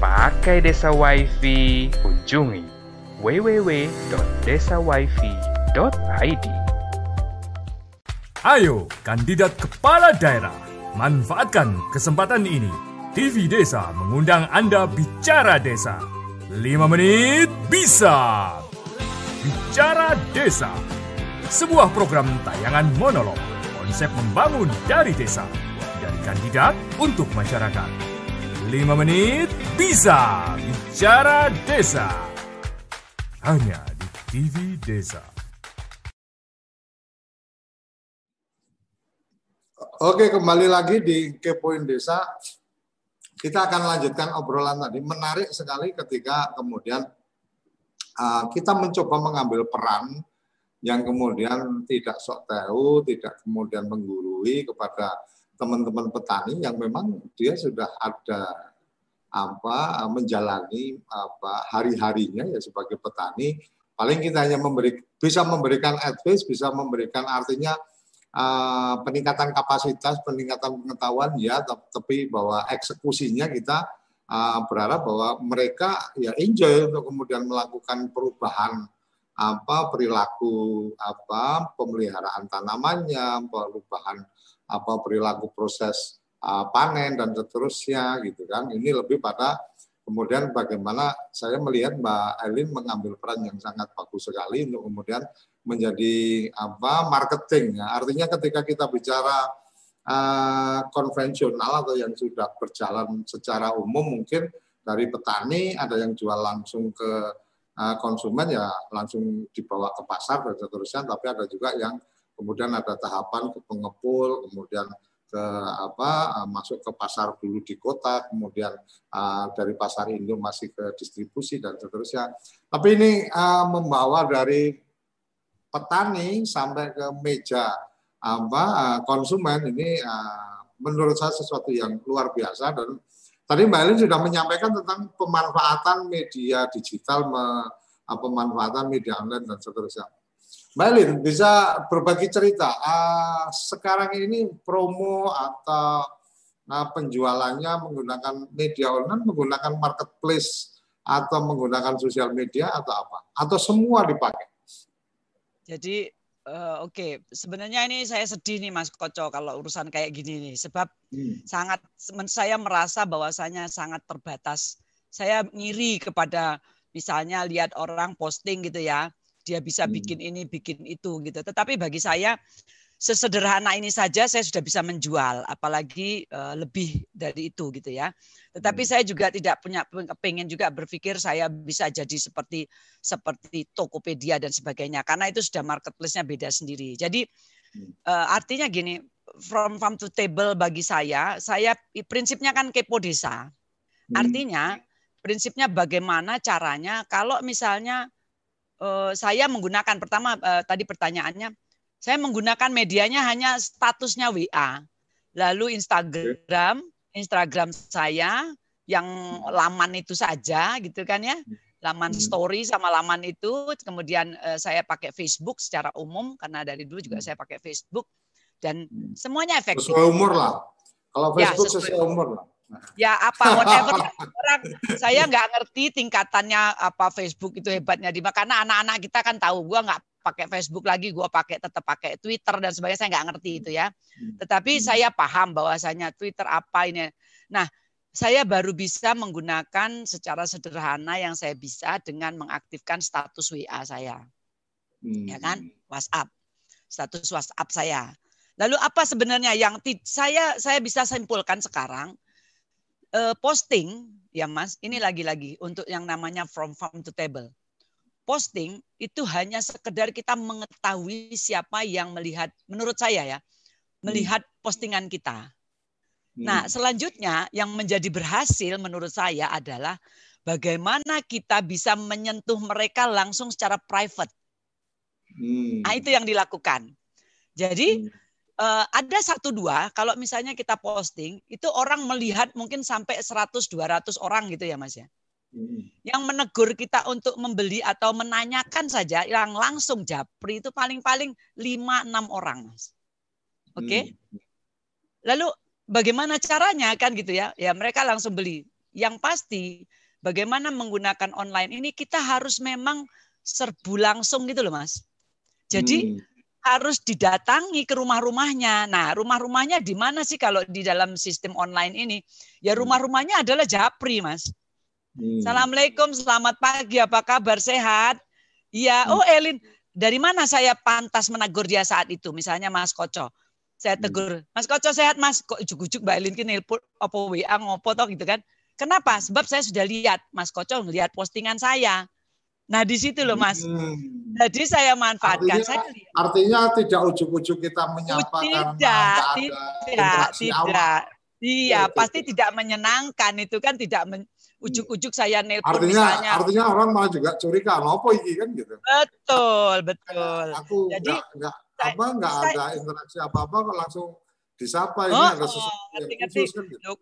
pakai desa wifi, kunjungi www.desawifi.id. Ayo, kandidat kepala daerah, manfaatkan kesempatan ini. TV Desa mengundang Anda bicara desa. 5 menit bisa. Bicara Desa sebuah program tayangan monolog konsep membangun dari desa dari kandidat untuk masyarakat. 5 menit bisa bicara desa. Hanya di TV Desa. Oke, kembali lagi di Kepoin Desa. Kita akan lanjutkan obrolan tadi. Menarik sekali ketika kemudian uh, kita mencoba mengambil peran yang kemudian tidak sok tahu, tidak kemudian menggurui kepada teman-teman petani yang memang dia sudah ada apa menjalani apa hari-harinya ya sebagai petani. Paling kita hanya memberi bisa memberikan advice bisa memberikan artinya uh, peningkatan kapasitas peningkatan pengetahuan ya tapi bahwa eksekusinya kita uh, berharap bahwa mereka ya enjoy untuk kemudian melakukan perubahan apa perilaku apa pemeliharaan tanamannya, perubahan apa perilaku proses uh, panen dan seterusnya gitu kan. Ini lebih pada kemudian bagaimana saya melihat Mbak Elin mengambil peran yang sangat bagus sekali untuk kemudian menjadi apa marketing. Ya. Artinya ketika kita bicara uh, konvensional atau yang sudah berjalan secara umum mungkin dari petani ada yang jual langsung ke konsumen ya langsung dibawa ke pasar dan seterusnya, tapi ada juga yang kemudian ada tahapan ke pengepul, kemudian ke apa eh, masuk ke pasar dulu di kota, kemudian uh, dari pasar Indo masih ke distribusi dan seterusnya. Tapi ini uh, membawa dari petani sampai ke meja apa konsumen ini menurut saya sesuatu yang luar biasa dan Tadi Mbak Elin sudah menyampaikan tentang pemanfaatan media digital, pemanfaatan media online dan seterusnya. Mbak Elin bisa berbagi cerita. Uh, sekarang ini promo atau uh, penjualannya menggunakan media online, menggunakan marketplace atau menggunakan sosial media atau apa? Atau semua dipakai? Jadi Uh, Oke, okay. sebenarnya ini saya sedih nih Mas Koco kalau urusan kayak gini nih, sebab hmm. sangat saya merasa bahwasanya sangat terbatas. Saya ngiri kepada misalnya lihat orang posting gitu ya, dia bisa hmm. bikin ini, bikin itu gitu. Tetapi bagi saya sesederhana ini saja saya sudah bisa menjual, apalagi uh, lebih dari itu gitu ya. Tetapi hmm. saya juga tidak punya pengen juga berpikir saya bisa jadi seperti seperti Tokopedia dan sebagainya, karena itu sudah marketplace-nya beda sendiri. Jadi uh, artinya gini, from farm to table bagi saya, saya prinsipnya kan kepo desa. Hmm. Artinya prinsipnya bagaimana caranya kalau misalnya uh, saya menggunakan pertama uh, tadi pertanyaannya saya menggunakan medianya hanya statusnya WA. Lalu Instagram, Instagram saya yang laman itu saja gitu kan ya. Laman hmm. story sama laman itu, kemudian uh, saya pakai Facebook secara umum karena dari dulu juga hmm. saya pakai Facebook dan hmm. semuanya efektif. Sesuai umur lah. Kalau ya, Facebook ya, sesuai, sesuai umur lah. Ya apa whatever orang saya nggak ngerti tingkatannya apa Facebook itu hebatnya di karena anak-anak kita kan tahu gua nggak pakai Facebook lagi, gue pakai tetap pakai Twitter dan sebagainya. Saya nggak ngerti itu ya. Hmm. Tetapi hmm. saya paham bahwasanya Twitter apa ini. Nah, saya baru bisa menggunakan secara sederhana yang saya bisa dengan mengaktifkan status WA saya, hmm. ya kan, WhatsApp, status WhatsApp saya. Lalu apa sebenarnya yang saya saya bisa simpulkan sekarang? Eh, posting ya Mas, ini lagi-lagi untuk yang namanya from farm to table. Posting itu hanya sekedar kita mengetahui siapa yang melihat, menurut saya ya, melihat postingan kita. Nah, selanjutnya yang menjadi berhasil menurut saya adalah bagaimana kita bisa menyentuh mereka langsung secara private. Nah, itu yang dilakukan. Jadi uh, ada satu dua kalau misalnya kita posting itu orang melihat mungkin sampai 100 200 orang gitu ya Mas ya. Yang menegur kita untuk membeli atau menanyakan saja yang langsung japri itu paling-paling 5 6 orang Mas. Oke. Okay? Hmm. Lalu bagaimana caranya kan gitu ya? Ya mereka langsung beli. Yang pasti bagaimana menggunakan online ini kita harus memang serbu langsung gitu loh Mas. Jadi hmm harus didatangi ke rumah-rumahnya. Nah, rumah-rumahnya di mana sih kalau di dalam sistem online ini? Ya hmm. rumah-rumahnya adalah Japri, Mas. Hmm. Assalamualaikum, selamat pagi, apa kabar? Sehat? Iya, hmm. oh Elin, dari mana saya pantas menegur dia saat itu? Misalnya Mas Koco. Saya hmm. tegur, Mas Koco sehat Mas. Kok ujuk-ujuk Mbak Elin kini apa WA ngopo toh gitu kan. Kenapa? Sebab saya sudah lihat Mas Koco ngelihat postingan saya. Nah di situ loh Mas. Hmm. Jadi saya manfaatkan. Artinya, saya artinya tidak ujuk-ujuk kita menyapa tidak, karena tidak, tidak. Iya, pasti tidak menyenangkan itu kan tidak men, ujuk-ujuk saya nelpon artinya, misalnya. Artinya orang malah juga curiga, apa ini kan gitu. Betul, betul. Aku Jadi enggak, enggak, apa enggak saya, ada interaksi apa-apa kok langsung disapa ini oh, ada sesuatu yang khusus kan gitu.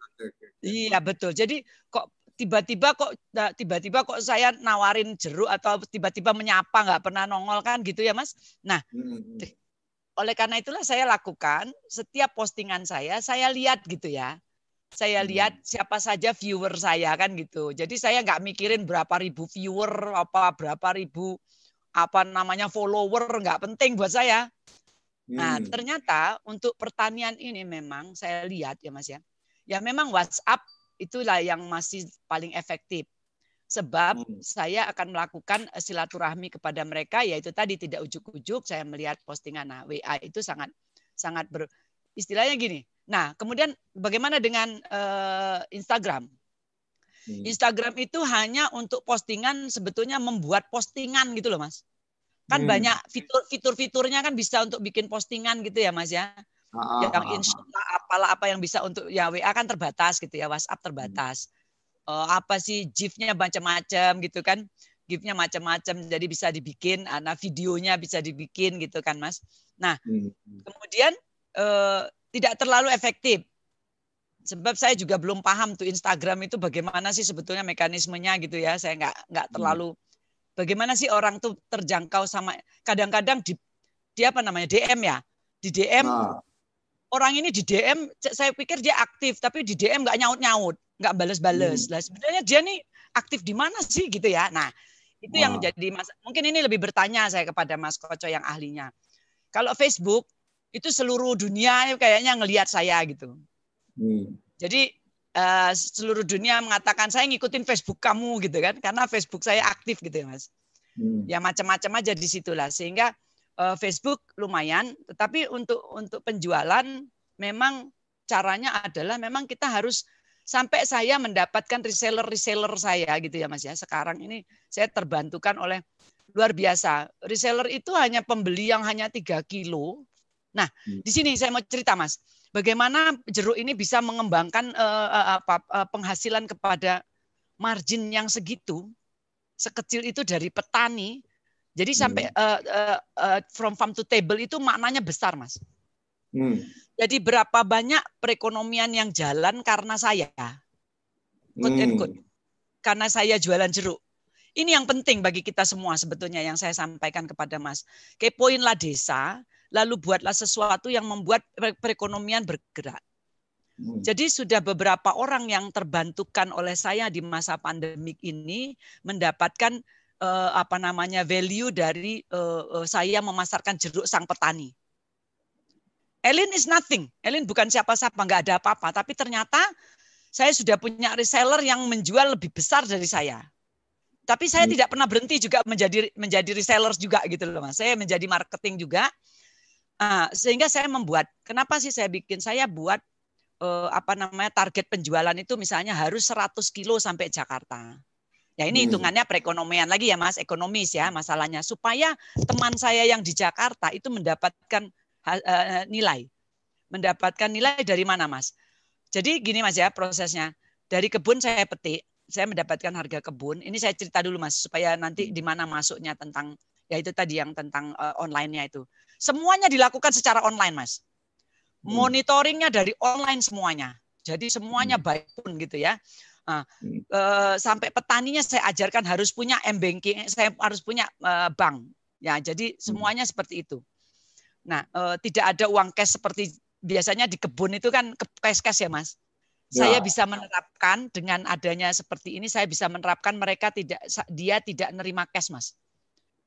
Iya, betul. Jadi kok tiba-tiba kok tiba-tiba kok saya nawarin jeruk atau tiba-tiba menyapa nggak pernah nongol kan gitu ya mas. Nah hmm. oleh karena itulah saya lakukan setiap postingan saya saya lihat gitu ya. Saya hmm. lihat siapa saja viewer saya kan gitu. Jadi saya nggak mikirin berapa ribu viewer apa berapa ribu apa namanya follower nggak penting buat saya. Nah hmm. ternyata untuk pertanian ini memang saya lihat ya mas ya. Ya memang WhatsApp itulah yang masih paling efektif. Sebab hmm. saya akan melakukan eh, silaturahmi kepada mereka yaitu tadi tidak ujuk-ujuk saya melihat postingan nah WA itu sangat sangat ber istilahnya gini. Nah, kemudian bagaimana dengan uh, Instagram? Hmm. Instagram itu hanya untuk postingan sebetulnya membuat postingan gitu loh, Mas. Kan hmm. banyak fitur-fitur-fiturnya kan bisa untuk bikin postingan gitu ya, Mas ya. Ah, yang ah, insya Allah apalah apa yang bisa untuk ya WA kan terbatas gitu ya WhatsApp terbatas hmm. uh, apa sih GIF-nya macam-macam gitu kan GIF-nya macam-macam jadi bisa dibikin nah videonya bisa dibikin gitu kan Mas nah hmm. kemudian uh, tidak terlalu efektif sebab saya juga belum paham tuh Instagram itu bagaimana sih sebetulnya mekanismenya gitu ya saya nggak nggak hmm. terlalu hmm. bagaimana sih orang tuh terjangkau sama kadang-kadang di dia apa namanya DM ya di DM nah orang ini di DM saya pikir dia aktif tapi di DM nggak nyaut nyaut nggak balas-balas hmm. lah sebenarnya dia nih aktif di mana sih gitu ya nah itu wow. yang jadi mas mungkin ini lebih bertanya saya kepada Mas Koco yang ahlinya kalau Facebook itu seluruh dunia kayaknya ngelihat saya gitu hmm. jadi uh, seluruh dunia mengatakan saya ngikutin Facebook kamu gitu kan karena Facebook saya aktif gitu ya Mas hmm. ya macam-macam aja di situlah sehingga uh, Facebook lumayan, tetapi untuk untuk penjualan memang caranya adalah memang kita harus sampai saya mendapatkan reseller-reseller saya gitu ya Mas ya. Sekarang ini saya terbantukan oleh luar biasa. Reseller itu hanya pembeli yang hanya 3 kilo. Nah, hmm. di sini saya mau cerita Mas, bagaimana jeruk ini bisa mengembangkan uh, apa, uh, penghasilan kepada margin yang segitu, sekecil itu dari petani jadi sampai uh, uh, uh, from farm to table itu maknanya besar, Mas. Hmm. Jadi berapa banyak perekonomian yang jalan karena saya, quote and quote, hmm. karena saya jualan jeruk. Ini yang penting bagi kita semua sebetulnya yang saya sampaikan kepada Mas. Kepoinlah desa, lalu buatlah sesuatu yang membuat perekonomian bergerak. Hmm. Jadi sudah beberapa orang yang terbantukan oleh saya di masa pandemik ini mendapatkan uh, apa namanya value dari uh, uh, saya memasarkan jeruk sang petani. Elin is nothing. Elin bukan siapa-siapa, nggak ada apa-apa. Tapi ternyata saya sudah punya reseller yang menjual lebih besar dari saya. Tapi saya hmm. tidak pernah berhenti juga menjadi menjadi reseller juga gitu loh mas. Saya menjadi marketing juga. Uh, sehingga saya membuat. Kenapa sih saya bikin? Saya buat eh, apa namanya target penjualan itu misalnya harus 100 kilo sampai Jakarta. Ya ini hmm. hitungannya perekonomian lagi ya Mas, ekonomis ya masalahnya supaya teman saya yang di Jakarta itu mendapatkan uh, nilai. Mendapatkan nilai dari mana Mas? Jadi gini Mas ya prosesnya. Dari kebun saya petik, saya mendapatkan harga kebun. Ini saya cerita dulu Mas supaya nanti di mana masuknya tentang ya itu tadi yang tentang uh, online-nya itu. Semuanya dilakukan secara online Mas. Hmm. Monitoringnya dari online semuanya. Jadi semuanya hmm. baik pun gitu ya. Nah, uh, sampai petaninya saya ajarkan harus punya m banking, saya harus punya uh, bank. Ya, jadi hmm. semuanya seperti itu. Nah, uh, tidak ada uang cash seperti biasanya di kebun itu kan cash cash ya, Mas. Ya. Saya bisa menerapkan dengan adanya seperti ini, saya bisa menerapkan mereka tidak dia tidak nerima cash, Mas.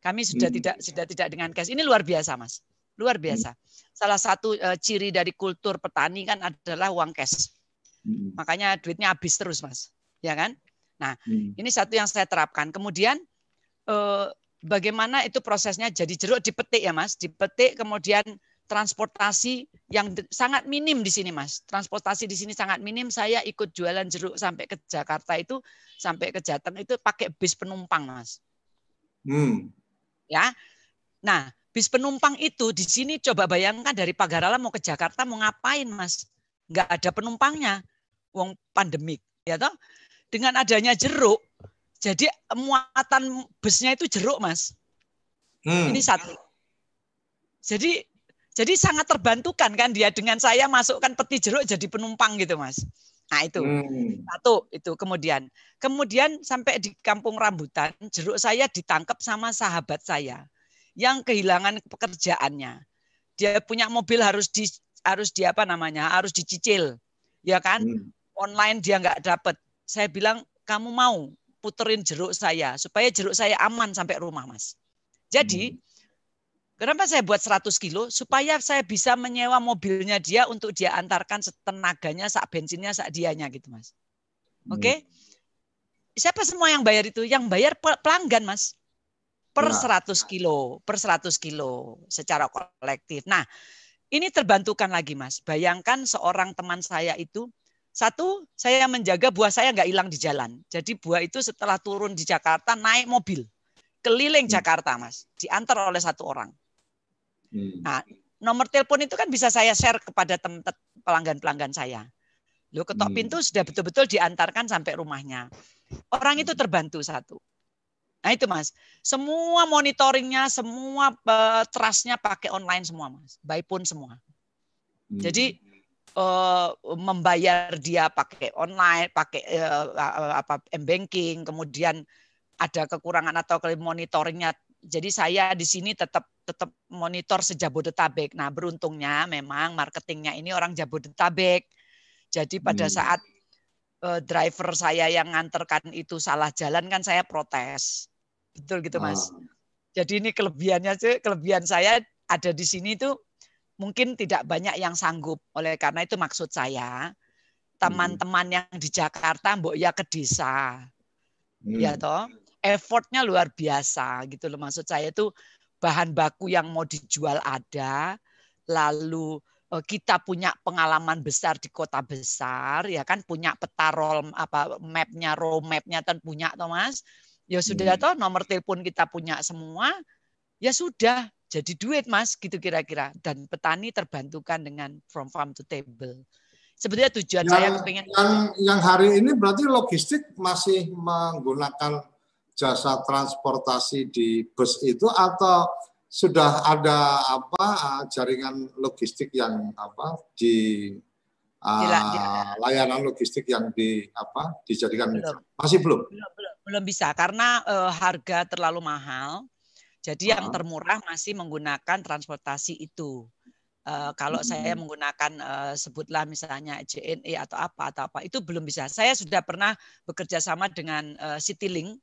Kami sudah hmm. tidak sudah tidak dengan cash. Ini luar biasa, Mas. Luar biasa. Hmm. Salah satu uh, ciri dari kultur petani kan adalah uang cash. Hmm. Makanya duitnya habis terus, Mas. Ya kan? Nah, hmm. ini satu yang saya terapkan. Kemudian eh, bagaimana itu prosesnya jadi jeruk dipetik ya, Mas. Dipetik kemudian transportasi yang sangat minim di sini, Mas. Transportasi di sini sangat minim. Saya ikut jualan jeruk sampai ke Jakarta itu, sampai ke Jateng itu pakai bis penumpang, Mas. Hmm. Ya. Nah, bis penumpang itu di sini coba bayangkan dari Pagarala mau ke Jakarta mau ngapain, Mas? Nggak ada penumpangnya wong pandemik, ya toh. Dengan adanya jeruk, jadi muatan busnya itu jeruk, Mas. Hmm. Ini satu. Jadi jadi sangat terbantukan kan dia dengan saya masukkan peti jeruk jadi penumpang gitu, Mas. Nah, itu. Hmm. Satu itu kemudian. Kemudian sampai di Kampung Rambutan, jeruk saya ditangkap sama sahabat saya yang kehilangan pekerjaannya. Dia punya mobil harus di harus di apa namanya? harus dicicil. Ya kan? Hmm online dia nggak dapat. Saya bilang kamu mau puterin jeruk saya supaya jeruk saya aman sampai rumah, Mas. Jadi hmm. Kenapa saya buat 100 kilo? Supaya saya bisa menyewa mobilnya dia untuk dia antarkan setenaganya, sak bensinnya, sak dianya gitu mas. Oke? Okay? Hmm. Siapa semua yang bayar itu? Yang bayar pelanggan mas. Per 100 nah. kilo, per 100 kilo secara kolektif. Nah ini terbantukan lagi mas. Bayangkan seorang teman saya itu satu, saya menjaga buah saya nggak hilang di jalan. Jadi buah itu setelah turun di Jakarta naik mobil keliling hmm. Jakarta, Mas, diantar oleh satu orang. Hmm. Nah, nomor telepon itu kan bisa saya share kepada pelanggan-pelanggan saya. Lo ketok hmm. pintu sudah betul-betul diantarkan sampai rumahnya. Orang itu terbantu satu. Nah itu mas, semua monitoringnya, semua uh, trustnya pakai online semua mas, baik pun semua. Hmm. Jadi uh, membayar dia pakai online, pakai uh, apa m-banking, kemudian ada kekurangan atau monitoringnya. Jadi saya di sini tetap tetap monitor sejabodetabek. Nah, beruntungnya memang marketingnya ini orang Jabodetabek. Jadi pada hmm. saat uh, driver saya yang nganterkan itu salah jalan kan saya protes. Betul gitu, Mas. Oh. Jadi ini kelebihannya sih, kelebihan saya ada di sini tuh mungkin tidak banyak yang sanggup. Oleh karena itu maksud saya teman-teman yang di Jakarta mbok ya ke desa. Hmm. Ya toh, effortnya luar biasa gitu loh. Maksud saya itu bahan baku yang mau dijual ada, lalu eh, kita punya pengalaman besar di kota besar ya kan punya peta roll apa mapnya road mapnya kan punya Thomas ya sudah hmm. toh nomor telepon kita punya semua ya sudah jadi duit mas gitu kira-kira. Dan petani terbantukan dengan from farm to table. Sebetulnya tujuan yang, saya pengen yang yang hari ini berarti logistik masih menggunakan jasa transportasi di bus itu atau sudah ada apa jaringan logistik yang apa di uh, layanan logistik yang di apa dijadikan belum. masih belum belum belum, belum bisa karena uh, harga terlalu mahal jadi yang termurah masih menggunakan transportasi itu. Uh, kalau hmm. saya menggunakan uh, sebutlah misalnya JNE atau apa atau apa itu belum bisa. Saya sudah pernah bekerja sama dengan uh, Citylink.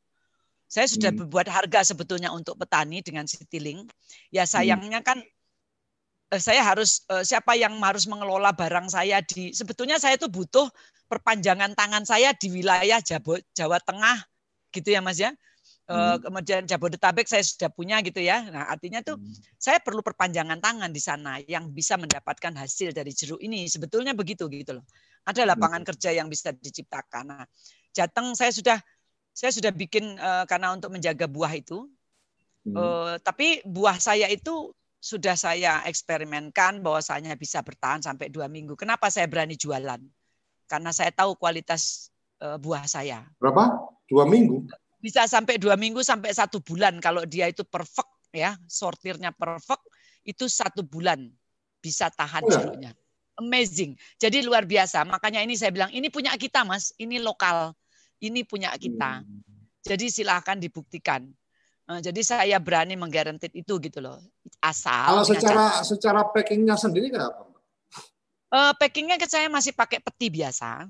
Saya sudah hmm. membuat harga sebetulnya untuk petani dengan Citylink. Ya sayangnya kan uh, saya harus uh, siapa yang harus mengelola barang saya di sebetulnya saya itu butuh perpanjangan tangan saya di wilayah Jawa, Jawa Tengah gitu ya Mas ya Hmm. Kemudian Jabodetabek saya sudah punya gitu ya. Nah artinya tuh hmm. saya perlu perpanjangan tangan di sana yang bisa mendapatkan hasil dari jeruk ini. Sebetulnya begitu gitu loh. Ada lapangan hmm. kerja yang bisa diciptakan. Nah, Jateng saya sudah saya sudah bikin uh, karena untuk menjaga buah itu. Hmm. Uh, tapi buah saya itu sudah saya eksperimenkan bahwasanya bisa bertahan sampai dua minggu. Kenapa saya berani jualan? Karena saya tahu kualitas uh, buah saya. Berapa? Dua minggu? bisa sampai dua minggu sampai satu bulan kalau dia itu perfect ya sortirnya perfect itu satu bulan bisa tahan oh, jeruknya amazing jadi luar biasa makanya ini saya bilang ini punya kita mas ini lokal ini punya kita hmm. jadi silahkan dibuktikan eh, jadi saya berani menggarantit itu gitu loh asal kalau secara secara packingnya sendiri kenapa uh, packingnya saya masih pakai peti biasa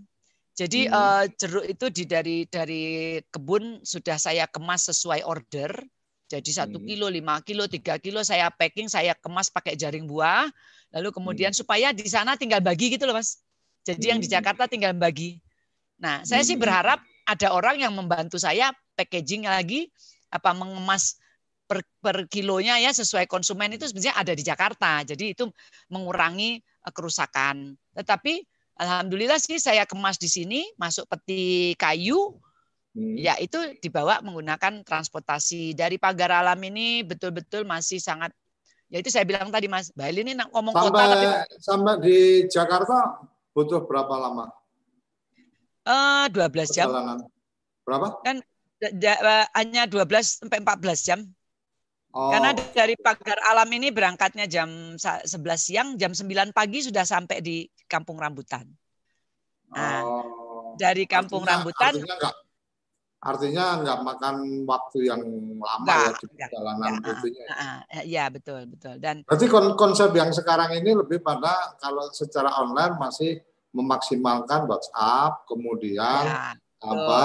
jadi hmm. uh, jeruk itu di dari dari kebun sudah saya kemas sesuai order. Jadi satu hmm. kilo, lima kilo, tiga kilo saya packing, saya kemas pakai jaring buah. Lalu kemudian hmm. supaya di sana tinggal bagi gitu loh mas. Jadi hmm. yang di hmm. Jakarta tinggal bagi. Nah saya hmm. sih berharap ada orang yang membantu saya packaging lagi, apa mengemas per, per kilonya ya sesuai konsumen itu sebenarnya ada di Jakarta. Jadi itu mengurangi eh, kerusakan. Tetapi Alhamdulillah sih saya kemas di sini, masuk peti kayu, hmm. ya itu dibawa menggunakan transportasi dari pagar alam ini betul-betul masih sangat. Ya itu saya bilang tadi Mas, Mbak ini ngomong sampai, kota tapi sampai di Jakarta butuh berapa lama? Uh, 12 jam. Berapa? Kan hanya 12 sampai 14 jam. Oh. Karena dari pagar alam ini berangkatnya jam 11 siang, jam 9 pagi sudah sampai di Kampung Rambutan. Nah, oh. dari Kampung artinya, Rambutan artinya enggak, artinya enggak makan waktu yang lama ya di perjalanan itunya. Ya. ya betul betul. Dan berarti konsep yang sekarang ini lebih pada kalau secara online masih memaksimalkan WhatsApp, kemudian ya, apa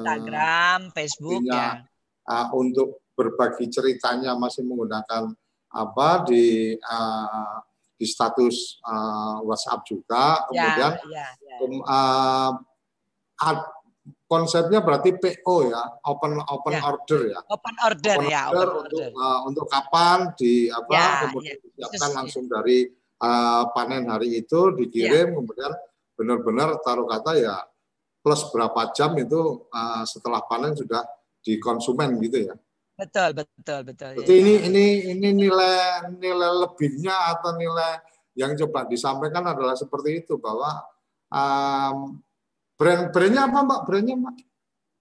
Instagram, Facebook ya. Uh, untuk berbagi ceritanya masih menggunakan apa di uh, di status uh, WhatsApp juga ya, kemudian ya, ya, ya. uh, ad, konsepnya berarti PO ya open open ya. order ya open order open ya order open untuk order. Uh, untuk kapan di apa ya, kemudian ya. disiapkan langsung dari uh, panen hari itu dikirim ya. kemudian benar-benar taruh kata ya plus berapa jam itu uh, setelah panen sudah di konsumen gitu ya Betul, betul, betul. Jadi ya. ini ini ini nilai nilai lebihnya atau nilai yang coba disampaikan adalah seperti itu bahwa um, brand brandnya apa mbak brandnya mbak?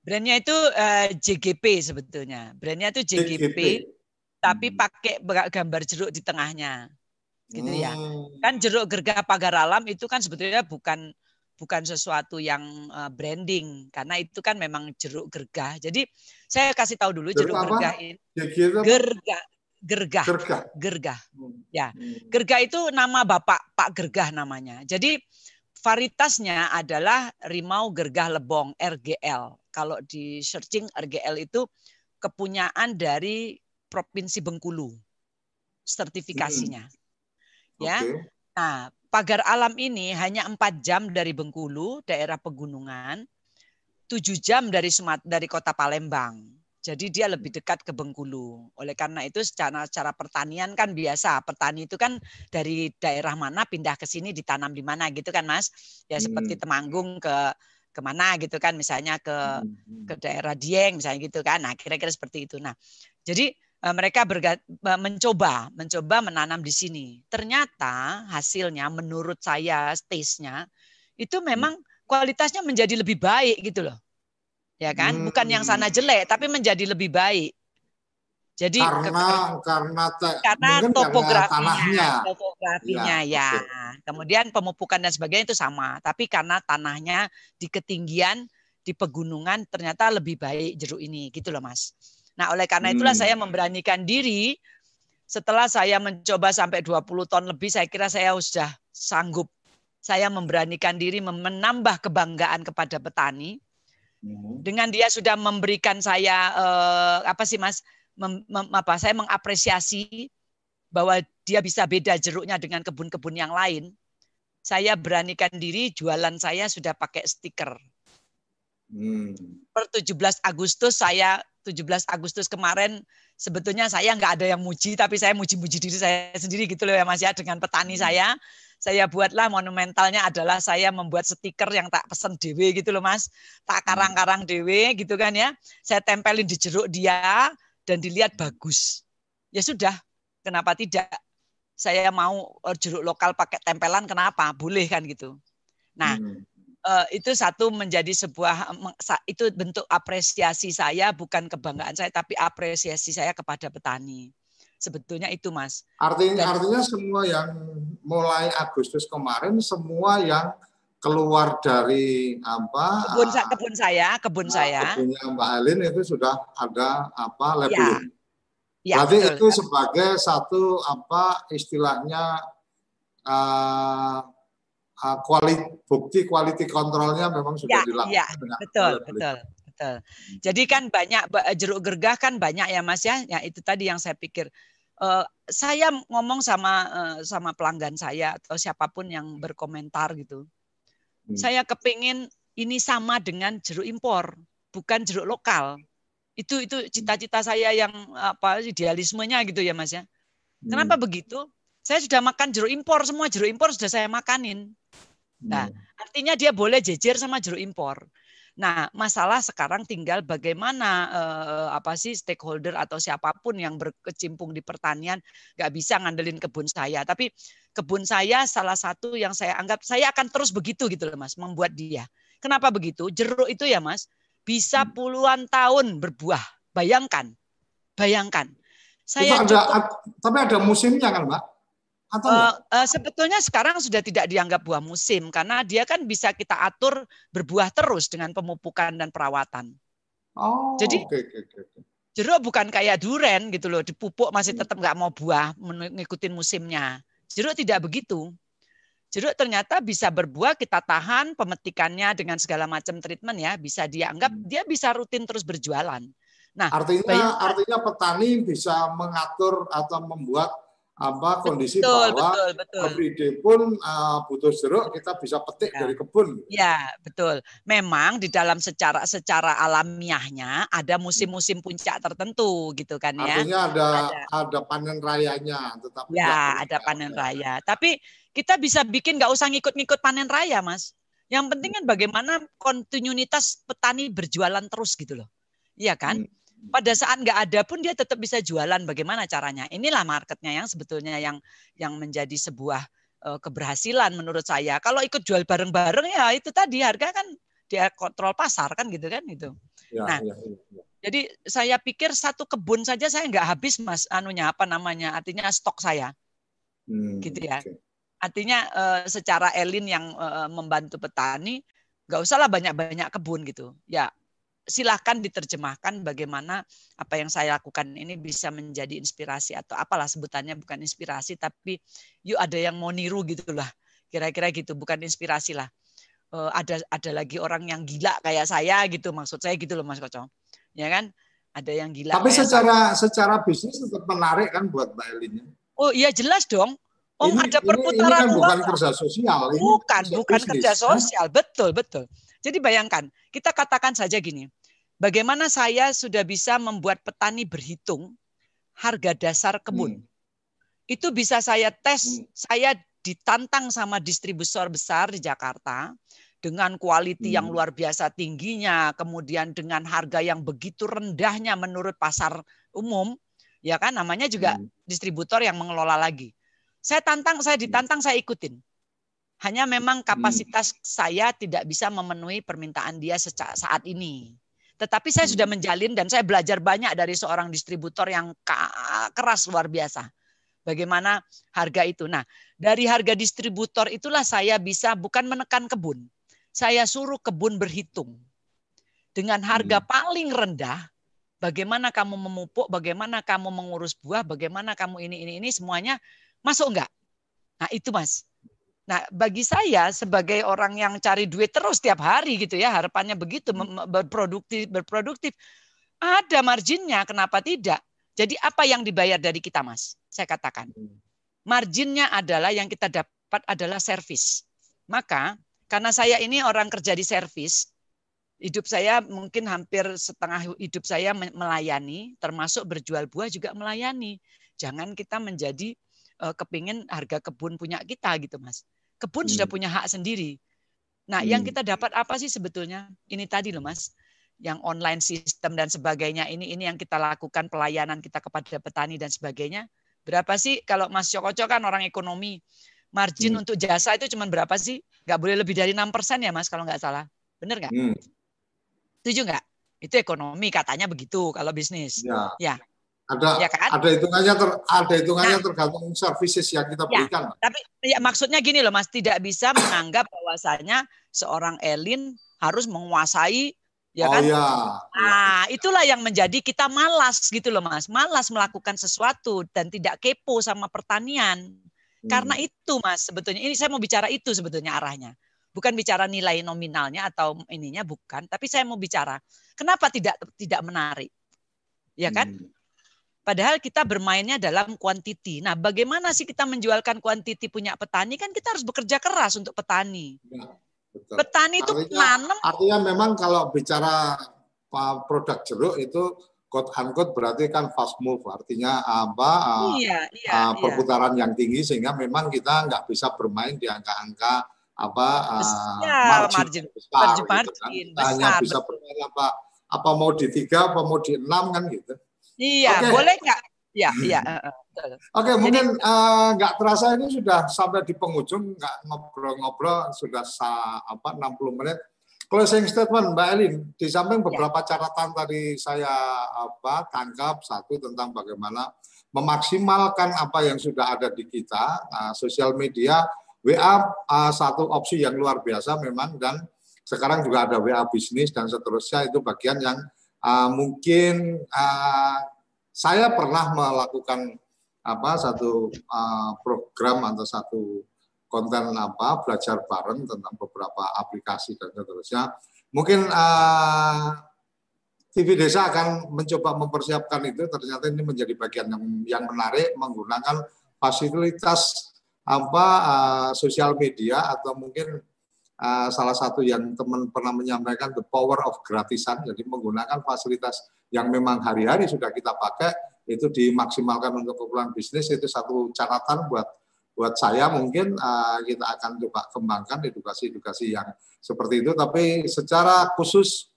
Brandnya itu uh, eh, JGP sebetulnya. Brandnya itu JGP, JGP. tapi hmm. pakai gambar jeruk di tengahnya, gitu ya. hmm. ya. Kan jeruk gergah pagar alam itu kan sebetulnya bukan bukan sesuatu yang uh, branding karena itu kan memang jeruk gergah. Jadi saya kasih tahu dulu jeruk, jeruk gergah ini. Gergah. Gergah. Gergah. Gergah. Hmm. Ya. Hmm. Gergah itu nama Bapak Pak Gergah namanya. Jadi varietasnya adalah Rimau Gergah Lebong RGL. Kalau di searching RGL itu kepunyaan dari Provinsi Bengkulu sertifikasinya. Hmm. Ya. Okay. Nah, pagar alam ini hanya empat jam dari Bengkulu, daerah pegunungan, tujuh jam dari Sumat dari kota Palembang. Jadi dia lebih dekat ke Bengkulu. Oleh karena itu secara cara pertanian kan biasa. Petani itu kan dari daerah mana pindah ke sini ditanam di mana gitu kan Mas. Ya seperti hmm. Temanggung ke ke mana gitu kan misalnya ke hmm. ke daerah Dieng misalnya gitu kan. Nah kira-kira seperti itu. Nah jadi mereka berga, mencoba mencoba menanam di sini. Ternyata hasilnya menurut saya taste-nya itu hmm. memang kualitasnya menjadi lebih baik gitu loh. Ya kan? Hmm. Bukan yang sana jelek tapi menjadi lebih baik. Jadi karena karena te, karena topografinya, topografinya ya. ya. Kemudian pemupukan dan sebagainya itu sama, tapi karena tanahnya di ketinggian di pegunungan ternyata lebih baik jeruk ini gitu loh Mas. Nah, oleh karena itulah hmm. saya memberanikan diri setelah saya mencoba sampai 20 ton lebih, saya kira saya sudah sanggup. Saya memberanikan diri menambah kebanggaan kepada petani. Hmm. Dengan dia sudah memberikan saya eh, apa sih Mas? Mem, mem, apa saya mengapresiasi bahwa dia bisa beda jeruknya dengan kebun-kebun yang lain. Saya beranikan diri jualan saya sudah pakai stiker. Hmm. Per 17 Agustus saya 17 Agustus kemarin sebetulnya saya nggak ada yang muji tapi saya muji-muji diri saya sendiri gitu loh ya Mas ya dengan petani hmm. saya. Saya buatlah monumentalnya adalah saya membuat stiker yang tak pesen dewe gitu loh Mas. Tak hmm. karang-karang dewe gitu kan ya. Saya tempelin di jeruk dia dan dilihat bagus. Ya sudah kenapa tidak? Saya mau eh, jeruk lokal pakai tempelan kenapa? Boleh kan gitu. Nah hmm uh, itu satu menjadi sebuah itu bentuk apresiasi saya bukan kebanggaan saya tapi apresiasi saya kepada petani sebetulnya itu mas artinya Dan, artinya semua yang mulai Agustus kemarin semua yang keluar dari apa kebun, kebun saya kebun nah, saya kebunnya Mbak Alin itu sudah ada apa labeling ya. Ya, Berarti betul. itu sebagai satu apa istilahnya uh, uh, bukti quality kontrolnya memang sudah ya, dilakukan. Ya, betul, betul, betul. Jadi kan banyak jeruk gergah kan banyak ya Mas ya. Ya itu tadi yang saya pikir. Uh, saya ngomong sama uh, sama pelanggan saya atau siapa pun yang berkomentar gitu. Hmm. Saya kepingin ini sama dengan jeruk impor, bukan jeruk lokal. Itu itu cita-cita saya yang apa idealismenya gitu ya Mas ya. Kenapa hmm. begitu? Saya sudah makan jeruk impor semua jeruk impor sudah saya makanin. Nah, hmm. artinya dia boleh jejer sama jeruk impor. Nah, masalah sekarang tinggal bagaimana eh, apa sih stakeholder atau siapa pun yang berkecimpung di pertanian nggak bisa ngandelin kebun saya. Tapi kebun saya salah satu yang saya anggap saya akan terus begitu gitu loh Mas, membuat dia. Kenapa begitu? Jeruk itu ya Mas, bisa hmm. puluhan tahun berbuah. Bayangkan. Bayangkan. Saya itu ada, cukup, tapi ada musimnya kan, Mbak? Atau uh, uh, sebetulnya sekarang sudah tidak dianggap buah musim karena dia kan bisa kita atur berbuah terus dengan pemupukan dan perawatan. Oh, Jadi okay, okay, okay. jeruk bukan kayak duren gitu loh, dipupuk masih hmm. tetap nggak mau buah mengikuti musimnya. Jeruk tidak begitu. Jeruk ternyata bisa berbuah, kita tahan pemetikannya dengan segala macam treatment ya, bisa dianggap hmm. dia bisa rutin terus berjualan. Nah, artinya bayangkan, artinya petani bisa mengatur atau membuat apa kondisi betul, bahwa betul, betul. everyday pun uh, butuh jeruk kita bisa petik ya. dari kebun. Ya betul. Memang di dalam secara secara alamiahnya ada musim-musim puncak tertentu gitu kan ya. Artinya ada ada, ada panen rayanya, tetapi ya ada panen raya. Tapi kita bisa bikin nggak usah ngikut-ngikut panen raya, mas. Yang penting kan bagaimana kontinuitas petani berjualan terus gitu loh. Iya kan? Hmm pada saat nggak ada pun dia tetap bisa jualan. Bagaimana caranya? Inilah marketnya yang sebetulnya yang yang menjadi sebuah uh, keberhasilan menurut saya. Kalau ikut jual bareng-bareng ya itu tadi harga kan dia kontrol pasar kan gitu kan itu. Ya, nah, ya, ya, ya. jadi saya pikir satu kebun saja saya nggak habis mas anunya apa namanya artinya stok saya, hmm, gitu ya. Okay. Artinya uh, secara elin yang uh, membantu petani nggak usahlah banyak-banyak kebun gitu. Ya silahkan diterjemahkan bagaimana apa yang saya lakukan ini bisa menjadi inspirasi atau apalah sebutannya bukan inspirasi tapi yuk ada yang mau niru gitulah kira-kira gitu bukan inspirasi lah uh, ada ada lagi orang yang gila kayak saya gitu maksud saya gitu loh Mas Koco ya kan ada yang gila tapi secara saya. secara bisnis tetap menarik kan buat Mbak Elin oh iya jelas dong Oh ini, ada perputaran ini, ini kan bukan kerja sosial. Ini bukan, bukan kerja sosial. Betul, betul. Jadi bayangkan, kita katakan saja gini, bagaimana saya sudah bisa membuat petani berhitung harga dasar kebun. Hmm. Itu bisa saya tes, hmm. saya ditantang sama distributor besar di Jakarta dengan kualiti hmm. yang luar biasa tingginya, kemudian dengan harga yang begitu rendahnya menurut pasar umum, ya kan namanya juga hmm. distributor yang mengelola lagi. Saya tantang, saya ditantang, saya ikutin. Hanya memang hmm. kapasitas hmm. saya tidak bisa memenuhi permintaan dia saat ini. Tetapi saya sudah hmm. menjalin dan saya belajar banyak dari seorang distributor yang keras luar biasa. Bagaimana harga itu. Nah, dari harga distributor itulah saya bisa bukan menekan kebun. Saya suruh kebun berhitung. Dengan harga hmm. paling rendah, bagaimana kamu memupuk, bagaimana kamu mengurus buah, bagaimana kamu ini, ini, ini, semuanya masuk enggak? Nah itu mas. Nah, bagi saya sebagai orang yang cari duit terus tiap hari gitu ya, harapannya begitu berproduktif berproduktif. Ada marginnya, kenapa tidak? Jadi apa yang dibayar dari kita, Mas? Saya katakan. Marginnya adalah yang kita dapat adalah servis. Maka karena saya ini orang kerja di servis, hidup saya mungkin hampir setengah hidup saya melayani, termasuk berjual buah juga melayani. Jangan kita menjadi kepingin harga kebun punya kita gitu mas. Kebun hmm. sudah punya hak sendiri. Nah hmm. yang kita dapat apa sih sebetulnya? Ini tadi loh mas, yang online sistem dan sebagainya ini ini yang kita lakukan pelayanan kita kepada petani dan sebagainya. Berapa sih kalau Mas Cokoco kan orang ekonomi, margin hmm. untuk jasa itu cuma berapa sih? Gak boleh lebih dari enam persen ya Mas kalau nggak salah. Bener nggak? Hmm. Setuju nggak? Itu ekonomi katanya begitu kalau bisnis. Ya. ya. Ada ya kan? ada hitungannya ter, ada hitungannya nah, tergantung services yang kita ya, berikan. Ya, tapi ya maksudnya gini loh Mas, tidak bisa menganggap bahwasanya seorang Elin harus menguasai ya oh, kan? Ya. Nah, itulah yang menjadi kita malas gitu loh Mas, malas melakukan sesuatu dan tidak kepo sama pertanian. Hmm. Karena itu Mas, sebetulnya ini saya mau bicara itu sebetulnya arahnya bukan bicara nilai nominalnya atau ininya bukan, tapi saya mau bicara kenapa tidak tidak menarik, ya kan? Hmm. Padahal kita bermainnya dalam kuantiti. Nah, bagaimana sih kita menjualkan kuantiti punya petani? Kan kita harus bekerja keras untuk petani. Ya, betul. Petani itu nanam. Artinya memang kalau bicara produk jeruk itu quote unquote berarti kan fast move artinya apa iya, iya, uh, perputaran iya. yang tinggi sehingga memang kita nggak bisa bermain di angka-angka apa uh, ya, margin, besar, margin, margin gitu kan. hanya bisa bermain apa apa mau di tiga apa mau di enam kan gitu iya okay. boleh nggak ya iya Oke, okay, mungkin eh, nggak uh, terasa ini sudah sampai di penghujung, nggak ngobrol-ngobrol sudah sa, apa 60 menit. Closing statement Mbak Elin, di samping ya. beberapa ya. catatan tadi saya apa tangkap satu tentang bagaimana memaksimalkan apa yang sudah ada di kita, uh, sosial media WA uh, satu opsi yang luar biasa memang dan sekarang juga ada WA bisnis dan seterusnya itu bagian yang uh, mungkin uh, saya pernah melakukan apa satu uh, program atau satu konten apa belajar bareng tentang beberapa aplikasi dan seterusnya. Mungkin uh, TV Desa akan mencoba mempersiapkan itu. Ternyata ini menjadi bagian yang yang menarik menggunakan fasilitas apa uh, sosial media atau mungkin uh, salah satu yang teman pernah menyampaikan the power of gratisan jadi menggunakan fasilitas yang memang hari-hari sudah kita pakai itu dimaksimalkan untuk keperluan bisnis itu satu catatan buat buat saya mungkin uh, kita akan coba kembangkan edukasi-edukasi yang seperti itu. Tapi secara khusus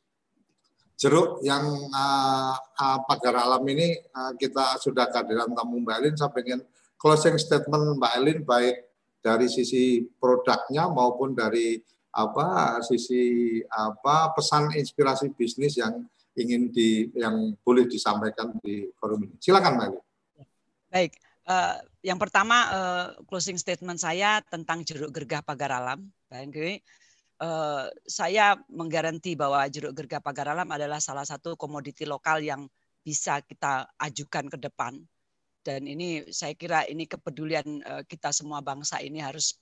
jeruk yang uh, uh, pagar alam ini uh, kita sudah kehadiran tamu Mbak Elin saya pengen closing statement Mbak Elin baik dari sisi produknya maupun dari apa sisi apa pesan inspirasi bisnis yang ingin di yang boleh disampaikan di forum ini. Silakan Mbak. Baik, uh, yang pertama uh, closing statement saya tentang jeruk gergah pagar alam. Baik, uh, saya menggaranti bahwa jeruk gergah pagar alam adalah salah satu komoditi lokal yang bisa kita ajukan ke depan dan ini saya kira ini kepedulian eh, kita semua bangsa ini harus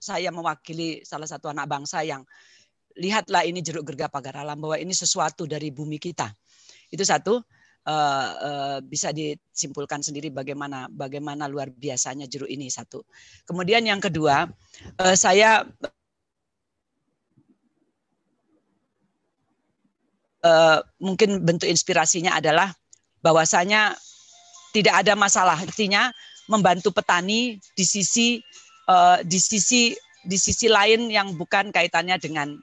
saya mewakili salah satu anak bangsa yang lihatlah ini jeruk gerga pagar alam bahwa ini sesuatu dari bumi kita. Itu satu uh, uh, bisa disimpulkan sendiri bagaimana bagaimana luar biasanya jeruk ini satu. Kemudian yang kedua saya mungkin bentuk inspirasinya adalah bahwasanya tidak ada masalah. Artinya membantu petani di sisi uh, di sisi di sisi lain yang bukan kaitannya dengan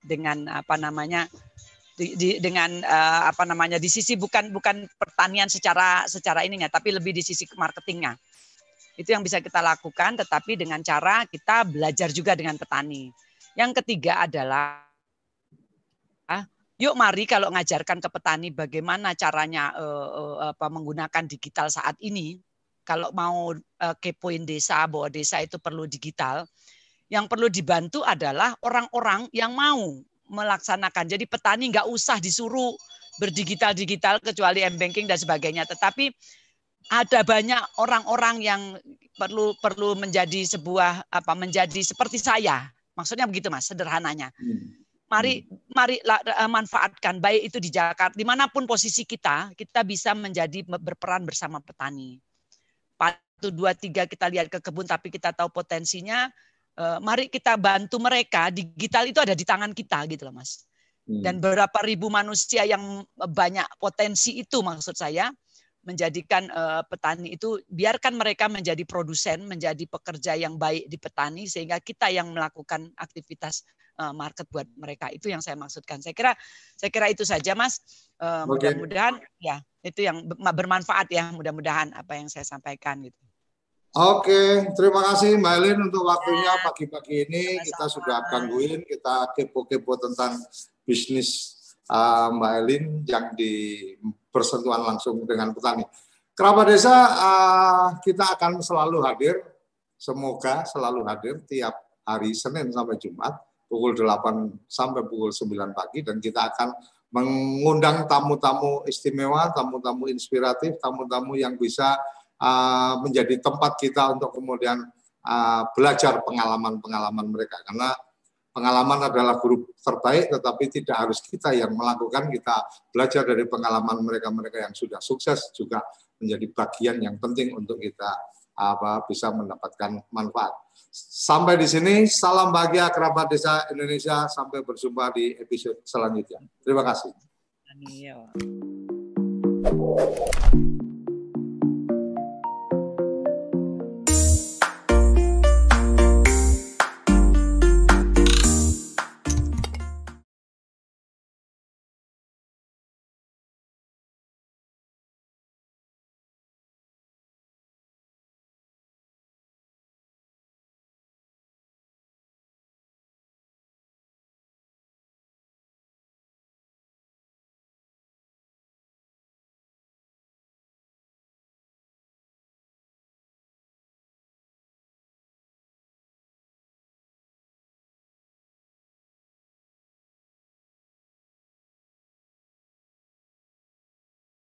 dengan apa namanya di, di, dengan uh, apa namanya di sisi bukan bukan pertanian secara secara ininya tapi lebih di sisi marketingnya itu yang bisa kita lakukan tetapi dengan cara kita belajar juga dengan petani yang ketiga adalah Yuk mari kalau ngajarkan ke petani bagaimana caranya uh, uh, apa menggunakan digital saat ini. Kalau mau uh, kepoin desa bahwa desa itu perlu digital, yang perlu dibantu adalah orang-orang yang mau melaksanakan. Jadi petani nggak usah disuruh berdigital-digital kecuali m-banking dan sebagainya. Tetapi ada banyak orang-orang yang perlu perlu menjadi sebuah apa menjadi seperti saya. Maksudnya begitu Mas, sederhananya. Hmm mari hmm. mari eh, manfaatkan baik itu di Jakarta di mana pun posisi kita kita bisa menjadi berperan bersama petani satu dua tiga kita lihat ke kebun tapi kita tahu potensinya eh, mari kita bantu mereka digital itu ada di tangan kita gitu loh mas Hmm. Dan berapa ribu manusia yang banyak potensi itu maksud saya menjadikan uh, petani itu biarkan mereka menjadi produsen, menjadi pekerja yang baik di petani sehingga kita yang melakukan aktivitas uh, market buat mereka. Itu yang saya maksudkan. Saya kira saya kira itu saja Mas. Uh, mudah-mudahan ya itu yang bermanfaat ya mudah-mudahan apa yang saya sampaikan gitu. Oke, terima kasih Mbak Elin untuk waktunya ya. pagi-pagi ini. Kita sudah gangguin, kita kepo-kepo tentang bisnis uh, Mbak Elin yang di bersentuhan langsung dengan petani. Kerabat desa uh, kita akan selalu hadir, semoga selalu hadir tiap hari Senin sampai Jumat pukul 8 sampai pukul 9 pagi. Dan kita akan mengundang tamu-tamu istimewa, tamu-tamu inspiratif, tamu-tamu yang bisa uh, menjadi tempat kita untuk kemudian uh, belajar pengalaman-pengalaman mereka. Karena pengalaman adalah guru terbaik tetapi tidak harus kita yang melakukan kita belajar dari pengalaman mereka-mereka yang sudah sukses juga menjadi bagian yang penting untuk kita apa bisa mendapatkan manfaat. Sampai di sini salam bahagia kerabat desa Indonesia sampai berjumpa di episode selanjutnya. Terima kasih.